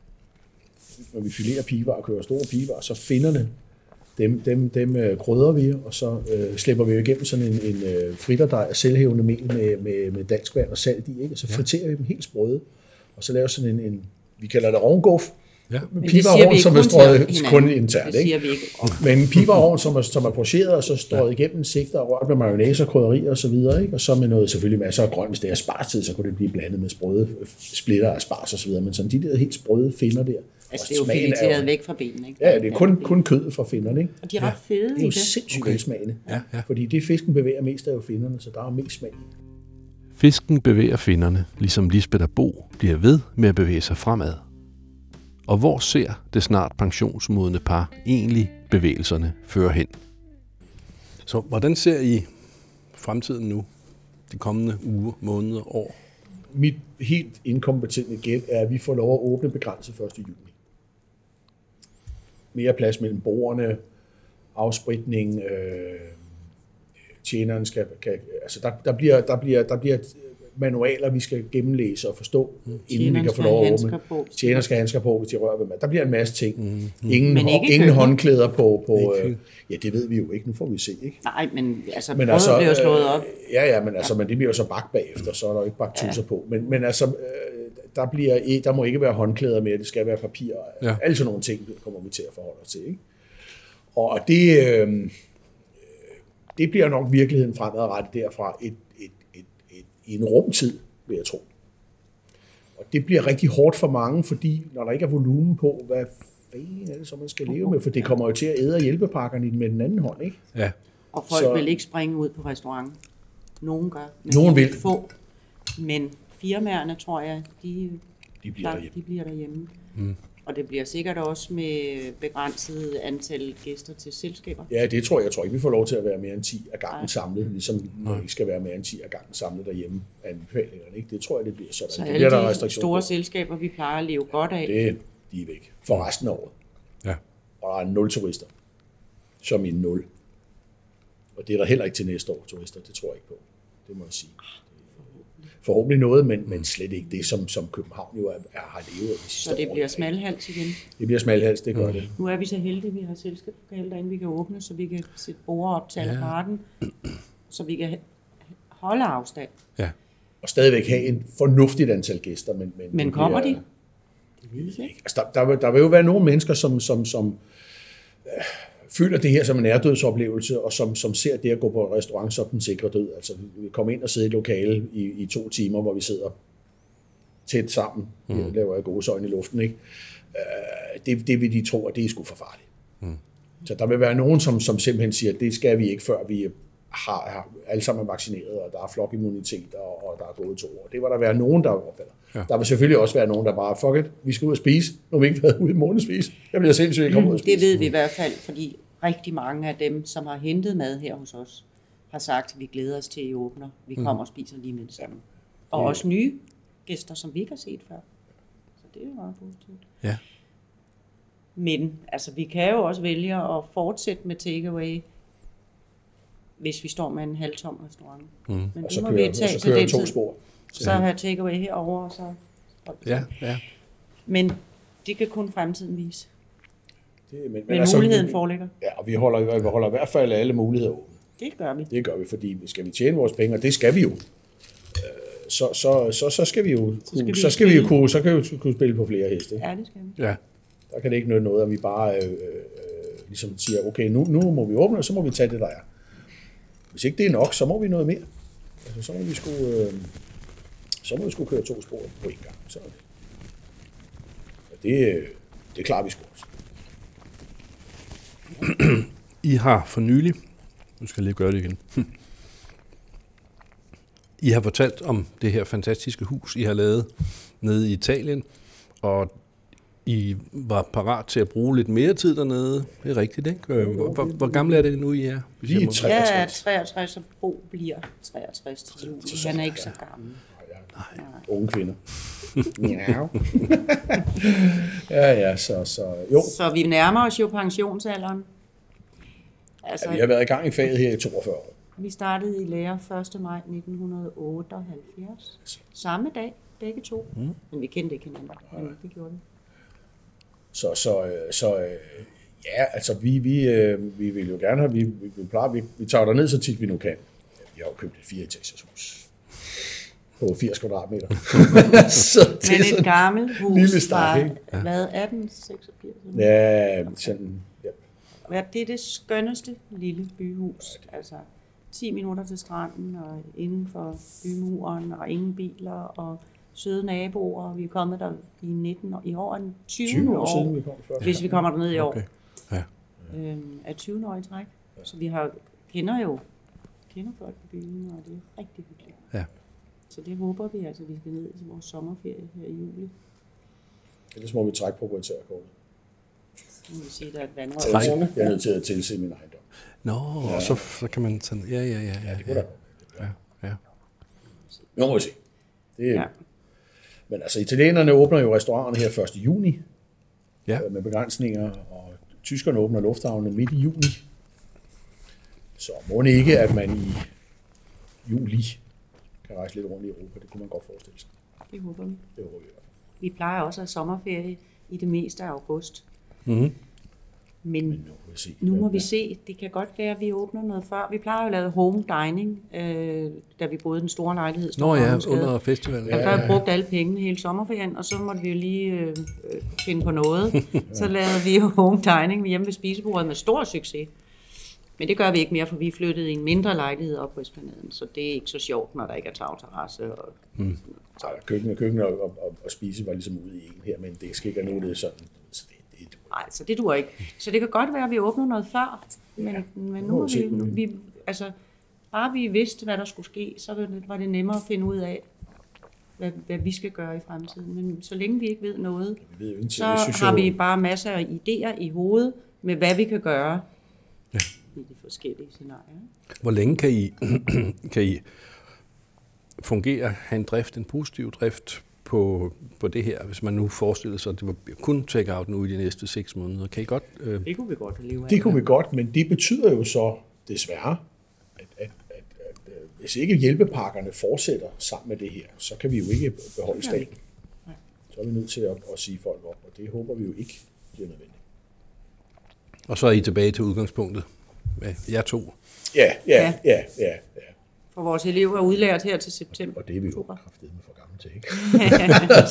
Når vi filerer pigvar og kører store pigvar, så finderne, dem, dem, dem øh, krydder vi, og så øh, slipper vi jo igennem sådan en, en øh, fritterdej af selvhævende mel med, med, med dansk vand og salt i, ikke? og så friterer vi dem helt sprøde, og så laver sådan en, en vi kalder det rovnguf, Ja. Ikke som er strøget kun internt. Det ikke? vi ikke. Og Men en piberovn, som er, som er pocheret og så strøget igennem sigter og rørt med mayonnaise og krydderier og så videre, ikke? og så med noget selvfølgelig masser af grønt, hvis det er sparstid, så kunne det blive blandet med sprøde splitter af spars og så videre, men sådan de der helt sprøde finder der, altså, og det er jo fileteret væk fra benene, ikke? Ja, det er kun, kun kød fra finderne, ikke? Og de er ret fede Det er jo sindssygt okay. velsmagende, Ja, ja. fordi det fisken bevæger mest er jo finderne, så der er mest smag. Fisken bevæger finderne, ligesom Lisbeth og Bo bliver ved med at bevæge sig fremad. Og hvor ser det snart pensionsmodne par egentlig bevægelserne føre hen? Så hvordan ser I fremtiden nu? De kommende uger, måneder, år? Mit helt inkompetente gæt er, at vi får lov at åbne begrænset 1. juni. Mere plads mellem bordene, afspritning, øh, tjeneren skal, kan, altså der, der, bliver, der, bliver, der bliver manualer, vi skal gennemlæse og forstå, mm. inden vi kan få lov at åbne. Tjener skal have handsker på, hvis de rører ved mad. Der bliver en masse ting. Mm. Ingen, Men ikke ingen håndklæder på. på øh, ja, det ved vi jo ikke. Nu får vi se. Ikke? Nej, men altså, Men altså, bliver slået op. Øh, ja, ja, men, altså, men det bliver jo så bagt bagefter, så er der jo ikke bagt tusser på. Men, men altså, øh, der, bliver, i- der må ikke være håndklæder mere, det skal være papir. Ja. Alle sådan nogle ting det kommer vi til at forholde os til. Ikke? Og det, øh, det bliver nok virkeligheden fremadrettet derfra et, et, et, et, i en rumtid, vil jeg tro. Og det bliver rigtig hårdt for mange, fordi når der ikke er volumen på, hvad fanden er det så, man skal leve med? For det kommer jo til at æde hjælpepakkerne i den- med den anden hånd, ikke? Ja. Og folk Så- vil ikke springe ud på restaurant. Nogen gør. Men Nogen vil. Få. Men firmaerne, tror jeg, de, De bliver der, derhjemme. de bliver derhjemme. Mm. Og det bliver sikkert også med begrænset antal gæster til selskaber. Ja, det tror jeg. Jeg tror ikke, vi får lov til at være mere end 10 af gangen samlet, ligesom ikke skal være mere end 10 af gangen samlet derhjemme af anbefalingerne. Ikke? Det tror jeg, det bliver sådan. Så det alle bliver der de restriktioner store på. selskaber, vi plejer at leve godt af, Det, de er væk for resten af året. Ja. Og der er nul turister. Som i nul. Og det er der heller ikke til næste år, turister. Det tror jeg ikke på. Det må jeg sige. Forhåbentlig noget, men, men slet ikke det, som, som København jo er, er, har levet af de sidste så det år. bliver smalhals igen. Det bliver smalhals, det gør det. Nu er vi så heldige, at vi har selskabslokale derinde, vi kan åbne, så vi kan sætte bord op til alparten, så vi kan holde afstand. Ja. Og stadigvæk have en fornuftigt antal gæster. Men, men, Men det kommer bliver- de? Altså, der, der, vil, der vil jo være nogle mennesker, som, som, som øh, føler det her som en ærdødsoplevelse, og som, som ser det at gå på restaurant som den sikre død. Altså, vi kommer ind og sidder i et lokale i, i to timer, hvor vi sidder tæt sammen, mm. laver jeg gode øjne i luften, ikke? Øh, det, det vil de tro, at det er sgu for farligt. Mm. Så der vil være nogen, som, som simpelthen siger, at det skal vi ikke, før vi har, har alle sammen er vaccineret, og der er flokimmunitet, og, og der er gået to år. Det var der være nogen, der opfatter. Ja. Der vil selvfølgelig også være nogen, der bare, fuck it, vi skal ud og spise. Nu har vi ikke været ude i månedsvis. Jeg bliver sindssygt ikke komme ud og spise. Det ved vi i hvert fald, fordi rigtig mange af dem, som har hentet mad her hos os, har sagt, at vi glæder os til, at I åbner. Vi kommer og spiser lige med det samme. Og også nye gæster, som vi ikke har set før. Så det er jo meget positivt. Ja. Men altså, vi kan jo også vælge at fortsætte med takeaway, hvis vi står med en halvtom restaurant. Mm. Men Og så må kører, vi tage så til kører jeg to tid. spor. Så have takeaway herover og så... Ja, ja. Men det kan kun fremtiden vise. Det, men, men Men muligheden foreligger. Ja, og vi holder, vi holder i hvert fald alle muligheder åbne. Det gør vi. Det gør vi, fordi skal vi tjene vores penge, og det skal vi jo, øh, så, så, så, så skal vi jo skal kunne, vi så skal vi jo kunne, så kan vi jo kunne spille på flere heste. Ja, det skal vi. Ja. Der kan det ikke nytte noget, at vi bare øh, øh, ligesom siger, okay, nu, nu må vi åbne, og så må vi tage det, der er. Hvis ikke det er nok, så må vi noget mere. Altså, så må vi sgu, øh, så må vi sgu køre to spor på en gang. Så det. Og det, øh, det klarer vi sgu. I har for nylig, nu skal jeg lige gøre det igen, I har fortalt om det her fantastiske hus, I har lavet nede i Italien, og I var parat til at bruge lidt mere tid dernede. Det er rigtigt, ikke? Øh, Hvor, hvor, hvor gamle er det nu, I er? Lige jeg må- tre. Jeg er 63. 63, og Bo bliver 63 til juli. Han er ikke så gammel. Unge kvinder. ja. ja, ja, så, så jo. Så vi nærmer os jo pensionsalderen. Altså, Ja, vi har været i gang i faget her i 42 år. vi startede i lære 1. maj 1978. Samme dag, begge to. Mm. Men vi kendte ikke hinanden. Men det gjorde vi. Så, så, øh, så øh, ja, altså vi, vi, øh, vi vil jo gerne have, vi, vi, vi, plejer, vi, vi tager ned så tit vi nu kan. Vi har jo købt et fireetagers hus på 80 kvadratmeter. så det Men er et sådan, gammelt hus lille stak, fra, ikke? hvad, 1886? ja, sådan, ja, Ja, det er det skønneste lille byhus. Altså 10 minutter til stranden og inden for bymuren og ingen biler og søde naboer. Vi er kommet der i 19 år, i år er den 20, 20 år siden vi kom først. hvis vi kommer derned i år. Okay. Ja. Øhm, er 20 år i træk. Så vi har, kender jo kender folk på byen, og det er rigtig hyggeligt. Ja. Så det håber vi, altså vi skal ned til vores sommerferie her i juli. Ellers må vi trække proprietærkortet. Nu vil sige, der er et vandrør. Jeg er nødt til at tilse min ejendom. Nå, og så, så kan man sådan... Ja, ja, ja. ja, Det kunne ja, da. ja, ja. Nu må vi se. Det, Ja. ja. Men altså, italienerne åbner jo restauranterne her 1. juni Ja. øh, med begrænsninger, og tyskerne åbner lufthavnene midt i juni. Så må det ikke, at man i juli kan rejse lidt rundt i Europa. Det kunne man godt forestille sig. Det håber vi. Det håber vi i hvert fald. Vi plejer også at have sommerferie i det meste af august. Mhm. Men Nu må vi se. nu må vi se. Det kan godt være, at vi åbner noget før. Vi plejer jo at lave home dining, øh, da vi boede den store lejlighed. Nå ja, under festivalen. Der Ja. har jeg brugt alle pengene hele sommerferien, og så måtte vi jo lige øh, øh, finde på noget. Så lavede vi jo home dining hjemme ved spisebordet med stor succes. Men det gør vi ikke mere, for vi er flyttet i en mindre lejlighed op på Esplanaden, så det er ikke så sjovt, når der ikke er tagterrasse. Og... Så er der køkken, køkken og, og, og, spise var ligesom ude i en her, men det skal ikke noget det er sådan. Så det, det, Nej, så det duer ikke. Så det kan godt være, at vi åbner noget før, men, ja, men nu må vi vi, nu, altså, bare vi vidste, hvad der skulle ske, så var det, nemmere at finde ud af, hvad, hvad vi skal gøre i fremtiden. Men så længe vi ikke ved noget, vi ved ikke, så har vi bare masser af idéer i hovedet med, hvad vi kan gøre Ja. I de forskellige scenarier. Hvor længe kan I, kan I fungere, have en drift, en positiv drift på, på det her, hvis man nu forestiller sig, at det var kun take-out nu i de næste seks måneder? Kan I godt... Øh, Det kunne vi godt leve af. Det kunne vi godt, men det betyder jo så desværre, at, at, at, at øh, hvis ikke hjælpepakkerne fortsætter sammen med det her, så kan vi jo ikke beholde staten. Så er vi nødt til at, at sige folk op, og det håber vi jo ikke bliver nødvendigt. og så er I tilbage til udgangspunktet med jer to. Ja, ja, ja, ja, ja. For vores elever er udlært her til september. Og det er vi jo Oktober. kraftedeme for gamle til, ikke?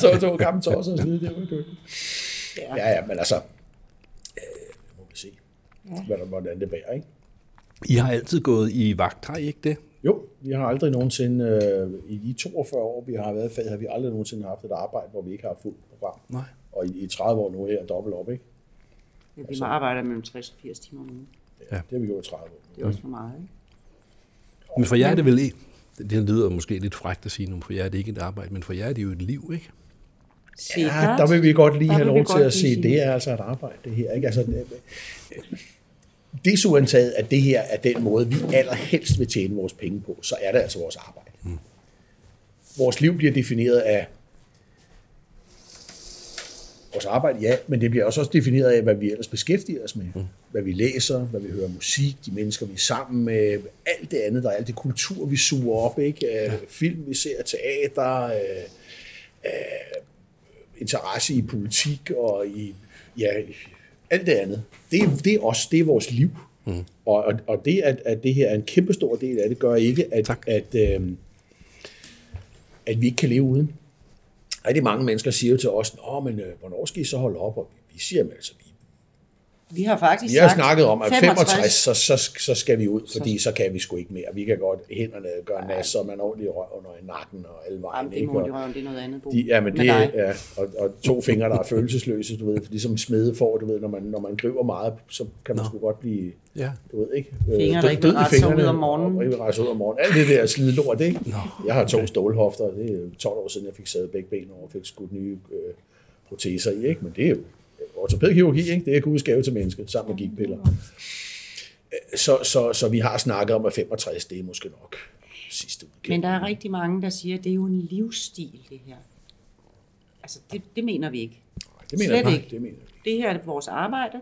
så to gamle tosser og slide det ud. Ja. Ja, ja, men altså, øh, må vi se, ja. hvordan det bærer, ikke? I har altid gået i vagt, har I ikke det? Jo, vi har aldrig nogensinde, øh, i de 42 år, vi har været i faget, har vi aldrig nogensinde haft et arbejde, hvor vi ikke har fuldt program. Nej. Og i, i 30 år nu her, dobbelt op, ikke? Ja, vi må arbejde mellem 60 og 80 timer om ugen. Ja. Det har vi gjort i 30 år. Det er også for meget, ikke? Men for jer er det vel ikke... Det lyder måske lidt frækt at sige nu, for jer er det ikke et arbejde, men for jer er det jo et liv, ikke? Ja, der vil vi godt lige Der have lov til at sige. det er altså et arbejde, det her. Ikke? Altså, det- desuantaget, at det her er den måde, vi allerhelst vil tjene vores penge på, så er det altså vores arbejde. Mm. Vores liv bliver defineret af vores arbejde, ja, men det bliver også også defineret af, hvad vi ellers beskæftiger os med. Mm. Hvad vi læser, hvad vi hører musik, de mennesker, vi er sammen med, alt det andet, der er alt det kultur, vi suger op, ikke? Ja. Film, vi ser, teater, øh, interesse i politik og i ja, alt det andet. Det, er- det er os, det er vores liv. Mm. Og, og, og det, at, at det her er en kæmpe stor del af det, gør ikke, at, Tak. at, øh, at vi ikke kan leve uden. Rigtig mange mennesker siger jo til os, Nå, men øh, hvornår skal I så holde op? Og vi siger, men altså, vi, vi har faktisk vi har sagt snakket om, at 65, så, så, så skal vi ud, fordi så kan vi sgu ikke mere. Vi kan godt hænderne gøre nas, så man ordentligt røv under i nakken og alle vejen. Jamen, det ikke? Og- de røve, det er noget andet. Bo. de, ja, men det ja, og, og to fingre, der er følelsesløse, du ved, ligesom smede får, du ved, når man, når man griber meget, så kan man sgu godt blive, Ja. du ved, ikke? Fingre, Øh, der ikke vil sig ud om morgenen. Og ikke vil sig ud om morgenen. Alt det der slide lort, ikke? Jeg har to stålhofter, det er 12 år siden, jeg fik savet begge ben over og fik skudt nye øh, proteser i, ikke? Men det er jo ortopædkirurgi, ikke? Det er Guds gave til mennesket, sammen med gigpiller. Så, så, så vi har snakket om, at 65, det er måske nok sidste udkald. Men der er rigtig mange, der siger, at det er jo en livsstil, det her. Altså, det, det mener vi ikke. det mener slet jeg, ikke. Det mener jeg. Det her er vores arbejde.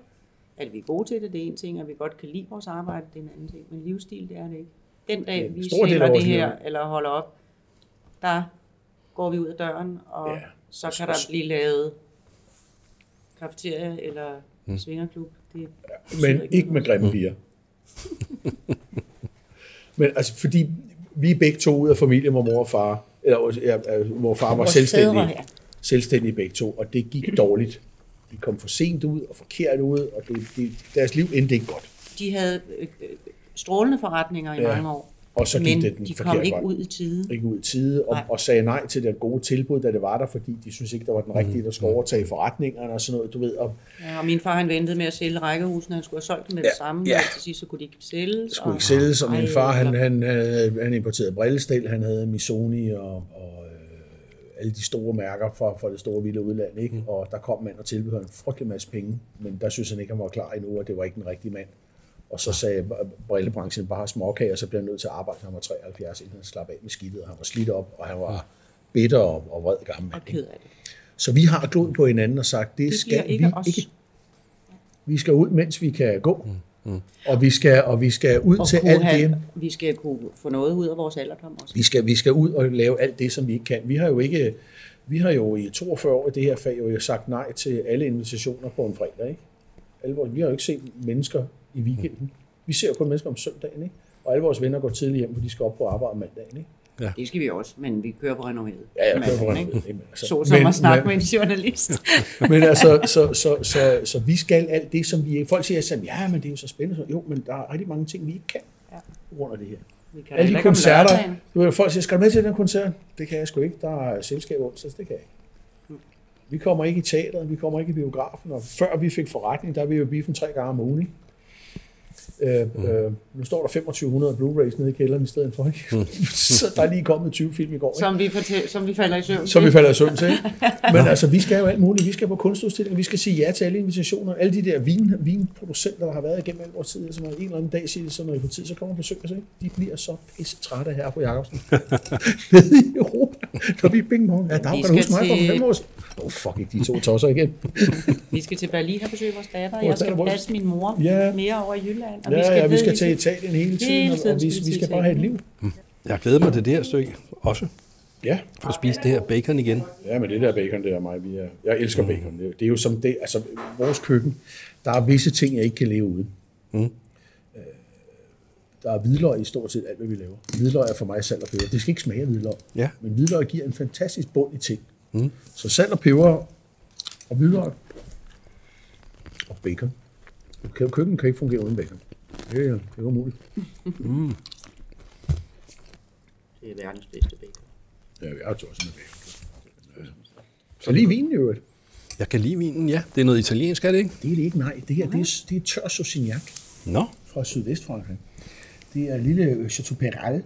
At vi er gode til det, det er en ting. At vi godt kan lide vores arbejde, det er en anden ting. Men livsstil, det er det ikke. Den dag, en vi sælger det her, liv. eller holder op, der går vi ud af døren, og Ja. ja. så kan der blive lavet kafeteria eller mm. svingerklub. Det Men ikke med grimme piger. Men altså, fordi vi er begge to ud af familien, hvor mor og far, eller ja, øh, hvor far var Vores selvstændig, fædre, ja. selvstændige begge to, og det gik dårligt. De kom for sent ud og forkert ud, og det, det, deres liv endte ikke godt. De havde øh, øh, strålende forretninger i Ja. mange år, Og så gik men det den de kom forkerte ikke vej. ud i tide. Ikke ud i tide, og, Nej. og sagde nej til det gode tilbud, da det var der, fordi de synes ikke, der var den rigtige, der skulle overtage forretningerne og sådan noget, du ved. Og Ja, og min far han ventede med at sælge rækkehusene, han skulle have solgt dem med det Ja, samme, ja. og til sidst så kunne de ikke sælges. skulle ikke sælges, og min far, han, han, øh, han importerede brillestel, han havde Missoni og, og øh, alle de store mærker fra, fra det store vilde udland, ikke? Mm. og der kom mand og tilbød en frygtelig masse penge, men der synes han ikke, han var klar endnu, og det var ikke den rigtige mand. Og så sagde brillebranchen bare småkage, og så blev han nødt til at arbejde. Han var 73, inden han slap af med skidtet, og han var slidt op, og han var bitter og, og vred gammel mand. Og ked af det. Så vi har glod på hinanden og sagt, det, Det skal bliver vi ikke os. ikke. Vi skal ud, mens vi kan gå. Mm. Og, vi skal, og vi skal ud Og til alt have, det. vi skal kunne få noget ud af vores alderdom også. Vi skal, vi skal ud og lave alt det, som vi ikke kan. Vi har jo ikke, vi har jo i 42 år i det her fag jo sagt nej til alle invitationer på en fredag. Ikke? Alle vores, vi har jo ikke set mennesker i weekenden. Vi ser jo kun mennesker om søndagen. Ikke? Og alle vores venner går tidligt hjem, for de skal op på arbejde mandagen. Ikke? Det skal vi også, men vi kører på renommeret. Ja, jeg kører på? Men altså- Så som men- at snakke men- med en journalist. Men altså, så, så, så, så, vi skal alt det, som vi... Folk siger, at ja, men det er jo så spændende. Jo, men der er rigtig mange ting, vi ikke kan Ja. på grund af det her. Vi kan Alle de koncerter, du ved, folk siger, skal du med til den koncert? Det kan jeg sgu ikke. Der er selskab onsdags, det kan jeg ikke. Vi kommer ikke i teateret, vi kommer ikke i biografen, og før vi fik forretning, der er vi jo biffen tre gange om ugen. ikke? Øh, Mm. øh, nu står der 2500 Blu-rays nede i kælderen i stedet for. Ikke? så der er lige kommet 20 film i går. Ikke? Som vi, fortæl, som vi falder i søvn Som vi til. falder i søvn til. ikke? Men altså, vi skal jo alt muligt. Vi skal på kunstudstillinger, vi skal sige ja til alle invitationer. Alle de der vin, vinproducenter, der har været igennem al vores tid, som en eller anden dag siger, så når I får tid, så kommer og besøger os. Ikke? De bliver så pisse trætte her på Jacobsen. Nede i Europa. Når vi er bing bong. Ja, der Vi kan du huske skal mig for til- fem år siden. Åh, oh, fuck ikke, de to tosser igen. Vi skal til Berlin og besøge vores datter. Vores Jeg skal passe min mor Ja. mere over i Jylland. Og Ja, ja, vi skal til Italien hele tiden, Hele og, tiden og vi, skal vi vi skal bare have et liv. Jeg glæder mig til det her stykke også, Ja. for at spise det her bacon igen. Ja, men det der bacon, det er mig. Vi er, jeg elsker mm. bacon. Det, det er jo som det, altså vores køkken, der er visse ting, jeg ikke kan leve uden. Mm. Der er hvidløg i stort set alt, hvad vi laver. Hvidløg er for mig salt og peber. Det skal ikke smage af hvidløg. Ja. Men hvidløg giver en fantastisk bund i ting. Mm. Så salt og peber og hvidløg og bacon. Kø- Køkken kan ikke fungere uden bacon. Det er, det er umuligt. Det er verdens bedste bacon. Ja, jeg er tosset med bacon. Så lige vinen i øvrigt. Jeg kan lide vinen, ja. Det er noget italiensk, er det ikke? Det er det ikke, nej. Det her, det er, det er tør Sauvignac. Nå, fra Sydvestfrankrig. Det er lille Chateau Peral.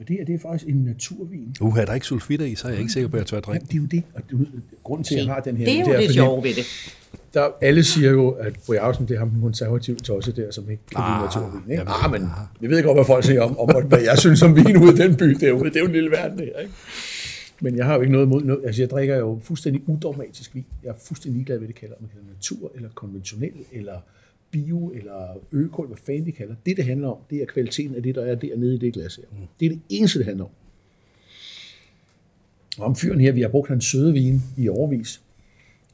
Og det her, det er faktisk en naturvin. uh, er der ikke sulfitter i, så er jeg ikke sikker på, at jeg tør at Ja, drikke. det er jo det. Og det, grunden til, at jeg har den her... Det er jo fordi- det sjove ved det. Der, alle siger jo, at Bo Jacobsen, det er ham den konservative tosse der, som ikke kan lide Ah, naturvin. Ikke? jamen, Ah, men vi ved godt, hvad folk siger om, om hvad jeg synes om vin ude i den by derude. Det er jo en lille verden, det her. Ikke? Men jeg har jo ikke noget imod noget. Altså, jeg drikker jo fuldstændig udogmatisk vin. Jeg er fuldstændig ligeglad, hvad det kalder. Om det kalder natur, eller konventionel, eller bio, eller øko, eller hvad fanden de kalder. Det, det handler om, det er kvaliteten af det, der er dernede i det glas her. Det er det eneste, det handler om. Og om fyren her, vi har brugt hans søde vin i overvis.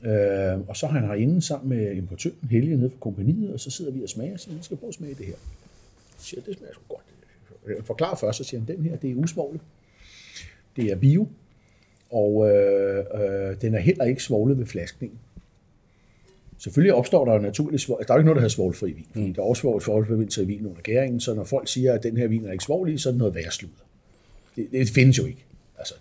Øh, og så har han herinde sammen med importøren, Helge, nede fra kompaniet, og så sidder vi og smager, og siger, skal prøve at smage det her. Så siger det smager sgu godt. Jeg forklarer først, så siger han, den her, det er usvoglet. Det er bio, og øh, øh, den er heller ikke svoglet ved flaskningen. Selvfølgelig opstår der jo naturligt svovl. Der er jo ikke noget, der hedder svovlfri vin, fordi der er også svovl- svovlforbindelse i vin under gæringen, så når folk siger, at den her vin er ikke svovl i, så er det noget værre sludder. Det, det findes jo ikke. Altså,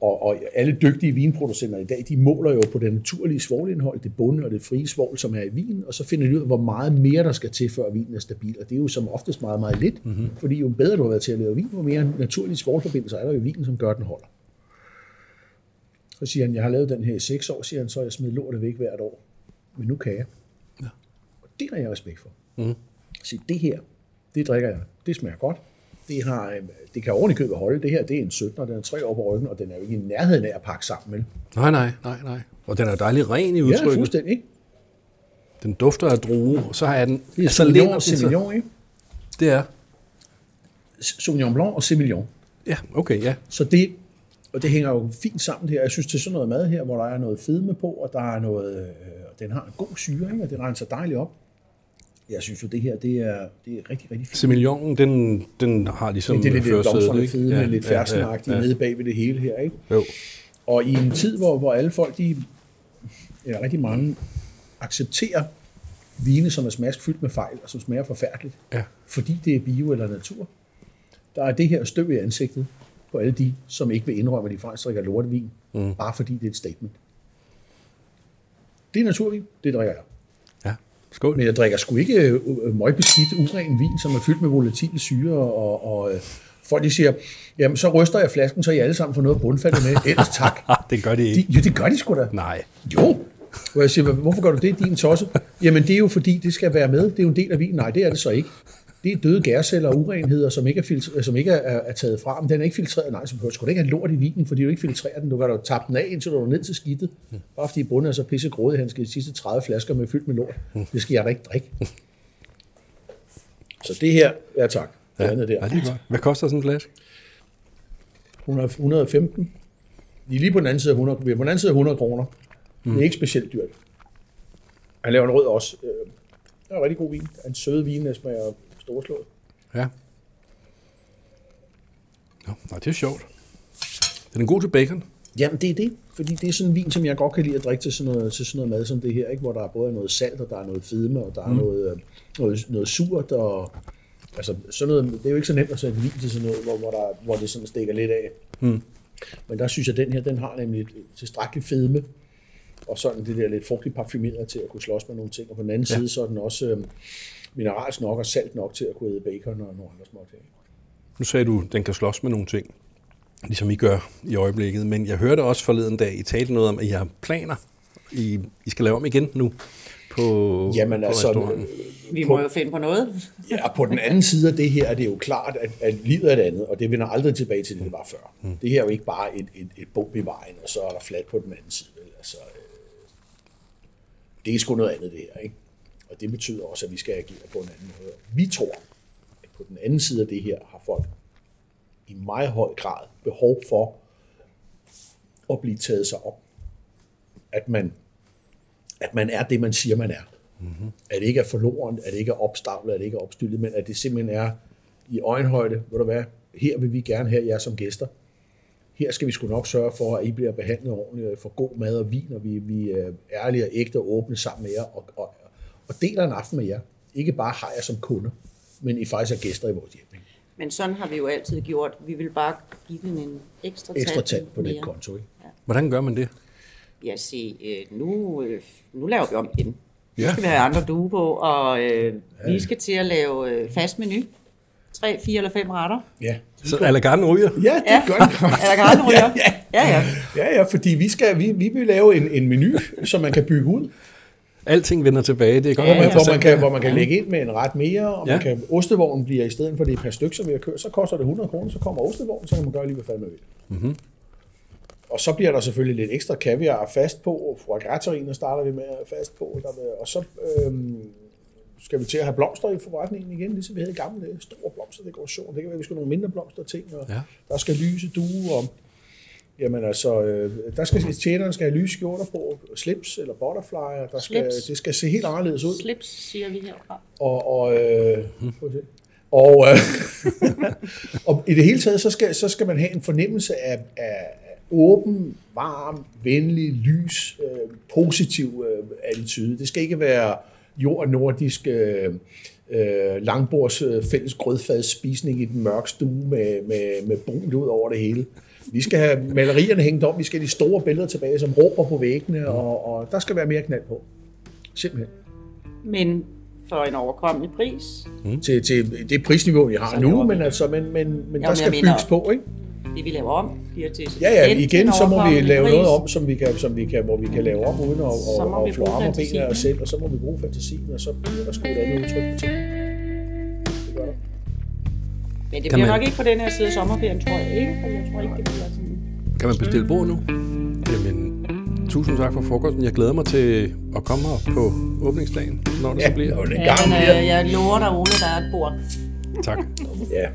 og, og alle dygtige vinproducenter i dag, de måler jo på det naturlige svovlindhold, det bunde og det frie svovl, som er i vinen, og så finder de ud af, hvor meget mere der skal til, før vinen er stabil. Og det er jo som oftest meget, meget lidt, mm-hmm. fordi jo bedre du har været til at lave vin, jo mere naturlige svovlforbindelser er der i vinen, som gør, den holder. Så siger han, jeg har lavet den her i seks år, siger han, så jeg smidt lortet væk hvert år. Men nu kan jeg. Ja. Og det har jeg respekt for. Mm. Så det her, det drikker jeg. Det smager godt. Det, har, øh, det kan ordentligt købet holde. Det her, det er en 17, og den er tre år på ryggen, og den er jo ikke i nærheden af at pakke sammen med. Nej, nej, nej, nej. Og den er dejlig ren i Ja, udtrykket. fuldstændig, ikke? den dufter af drue, og så har jeg den... Det er så Sauvignon og Semillon, ikke? Det er... Sauvignon Blanc og Semillon. Ja, okay, ja. Så det, og det hænger jo fint sammen her. Jeg synes, det er sådan noget mad her, hvor der er noget fedme på, og der er noget, øh, den har en god syre, ikke? og det renser dejligt op. Jeg synes jo, det her, det er, det er rigtig, rigtig fint. Semillon, den, den har ligesom det er lidt, blomstrende fede, ja, lidt ferskenagtigt ja, ja, ja. nede bag ved det hele her. Ikke? Jo. Og i en tid, hvor, hvor alle folk, de, ja, rigtig mange, accepterer vine, som er smaskfyldt med fejl, og som smager forfærdeligt, Ja. fordi det er bio eller natur, der er det her støv i ansigtet på alle de, som ikke vil indrømme, at de faktisk drikker lortevin, mm. bare fordi det er et statement. Det er naturvin, det drikker jeg. Ja. Skål. Men jeg drikker sgu ikke øh, møgbeskidt, uren vin, som er fyldt med volatile syre og, og øh, Folk de siger, jamen så ryster jeg flasken, så I alle sammen får noget bundfaldet med. Ellers tak. det gør det De, ikke. jo, det gør de sgu da. Nej. Jo. Hvor jeg siger, hvorfor gør du det, din tosse? Jamen det er jo fordi, det skal være med. Det er jo en del af vinen. Nej, det er det så ikke. Det er døde gærceller og urenheder, som ikke er, filtre, som ikke er, er taget fra. Men den er ikke filtreret. Nej, så behøver du ikke have lort i vinen, fordi du ikke filtrerer den. Du kan da tappe den af, indtil du er ned til skidtet. Bare fordi bunden er så pisse grådig, han skal de sidste 30 flasker med fyldt med lort. Det skal jeg da ikke drikke. Så det her, ja tak. Det Ja, andet ja, der. det er godt. Hvad koster sådan en flaske? 100 115. De er lige på den anden side af 100, vi er på den anden side af 100 kroner. Mm. Det er ikke specielt dyrt. Han laver en rød også. Øh, Det er en rigtig god vin. En søde vin, der smager storslået. Ja. Nå, nej, det er sjovt. Den er god til bacon. Jamen, det er det. Fordi det er sådan en vin, som jeg godt kan lide at drikke til sådan noget, til sådan noget mad som det her, ikke? hvor der er både noget salt, og der er noget fedme, og der er mm. noget, øh, noget, noget surt, og altså, sådan noget, det er jo ikke så nemt at sætte vin til sådan noget, hvor, hvor, der, hvor det sådan stikker lidt af. Mm. Men der synes jeg, at den her, den har nemlig et tilstrækkeligt fedme, og sådan det der lidt frugtigt parfumeret til at kunne slås med nogle ting. Og på den anden ja. side, så er den også mineralsk nok og salt nok til at kunne æde bacon og nogle andre små ting. Nu sagde du, at den kan slås med nogle ting, ligesom I gør i øjeblikket. Men jeg hørte også forleden dag, I talte noget om, at I har planer. I, I skal lave om igen nu på, Jamen på altså, restauranten. Vi må jo finde på noget. Ja, og på den anden side af det her er det jo klart, at, at livet er et andet, og det vender aldrig tilbage til det, det var før. Mm. Det her er jo ikke bare et, et, et bump i vejen, og så er der fladt på den anden side. Altså, øh, det er sgu noget andet, det her. Ikke? Og det betyder også, at vi skal agere på en anden måde. Vi tror, at på den anden side af det her har folk i meget høj grad behov for at blive taget sig op. At man, at man er det, man siger, man er. Mm-hmm. At det ikke er forloren, at det ikke er opstavlet, at det ikke er opstillet, men at det simpelthen er i øjenhøjde, hvor du hvad, her vil vi gerne have jer som gæster. Her skal vi sgu nok sørge for, at I bliver behandlet ordentligt, og får god mad og vin, og vi, vi er ærlige og ægte og åbne sammen med jer, og, og, og deler en aften med jer. Ikke bare har jer som kunder, men I faktisk er gæster i vores hjem. Ikke? Men sådan har vi jo altid gjort. Vi vil bare give den en ekstra. Ekstra tand på den mere. konto. Ikke? Hvordan gør man det? Ja, se, øh, nu, øh, nu laver vi om igen. Nu Ja. skal vi have andre duer på, og øh, vi skal til at lave øh, fast menu. Tre, fire eller fem retter. Ja. Så à la garden ryger? Ja, det Ja. gør. Er garden ryger? Ja, ja. ja. Ja, ja, fordi vi, skal, vi, vi vil lave en, en menu, som man kan bygge ud, Alting vender tilbage. Det er godt. Ja, man, ja. hvor, man kan, hvor man kan lægge ind med en ret mere, og Ja. man kan, ostevognen bliver i stedet for det per stykke, som vi har kørt, så koster det 100 kroner, så kommer ostevognen, så kan man gøre lige, hvad fanden man vil. Mm-hmm. Og så bliver der selvfølgelig lidt ekstra kaviar fast på, og gras starter vi med fast på, der vil, og så øhm, skal vi til at have blomster i forretningen igen, ligesom vi havde i gamle dage. Store blomsterdekoration. Det kan være, at vi skal have nogle mindre blomster ting, og Ja. ja. der skal lyse due, og Jamen altså, øh, der skal tjeneren skal have lyse skjorter på, slips eller butterfly, og der skal, Slips. det skal se helt anderledes ud. Slips, siger vi herfra. Og, og, øh, og, øh, og i det hele taget, så skal, så skal man have en fornemmelse af, af åben, varm, venlig, lys, øh, positiv øh, attitude. Det skal ikke være jord nordisk øh, øh, langbords øh, fælles grødfads spisning i den mørke stue med, med, med brunt ud over det hele. Vi skal have malerierne hængt om, vi skal have de store billeder tilbage, som råber på væggene, og, og der skal være mere knald på. Simpelthen. Men for en overkommelig pris. til, til det prisniveau, vi har Så nu, men, det. altså, men, men, men Jo, der skal bygges på, ikke? Det vi laver om, bliver til Ja, ja, til igen, en så må vi lave pris. noget om, som vi kan, som vi kan, hvor vi kan lave om uden at, og, og flå arme og ben af os selv, og så må vi bruge fantasien, og så bliver der sgu et andet udtryk på ting. Men det Kan bliver man- nok ikke på den her side af sommerferien, tror jeg ikke. For jeg tror ikke, det bliver sådan... Kan man bestille bord nu? Jamen, tusind tak for frokosten. Jeg glæder mig til at komme her på åbningsdagen, når det så Ja, bliver. og en Ja, men, øh, jeg lover dig, Ole, der er et bord. Tak. Ja,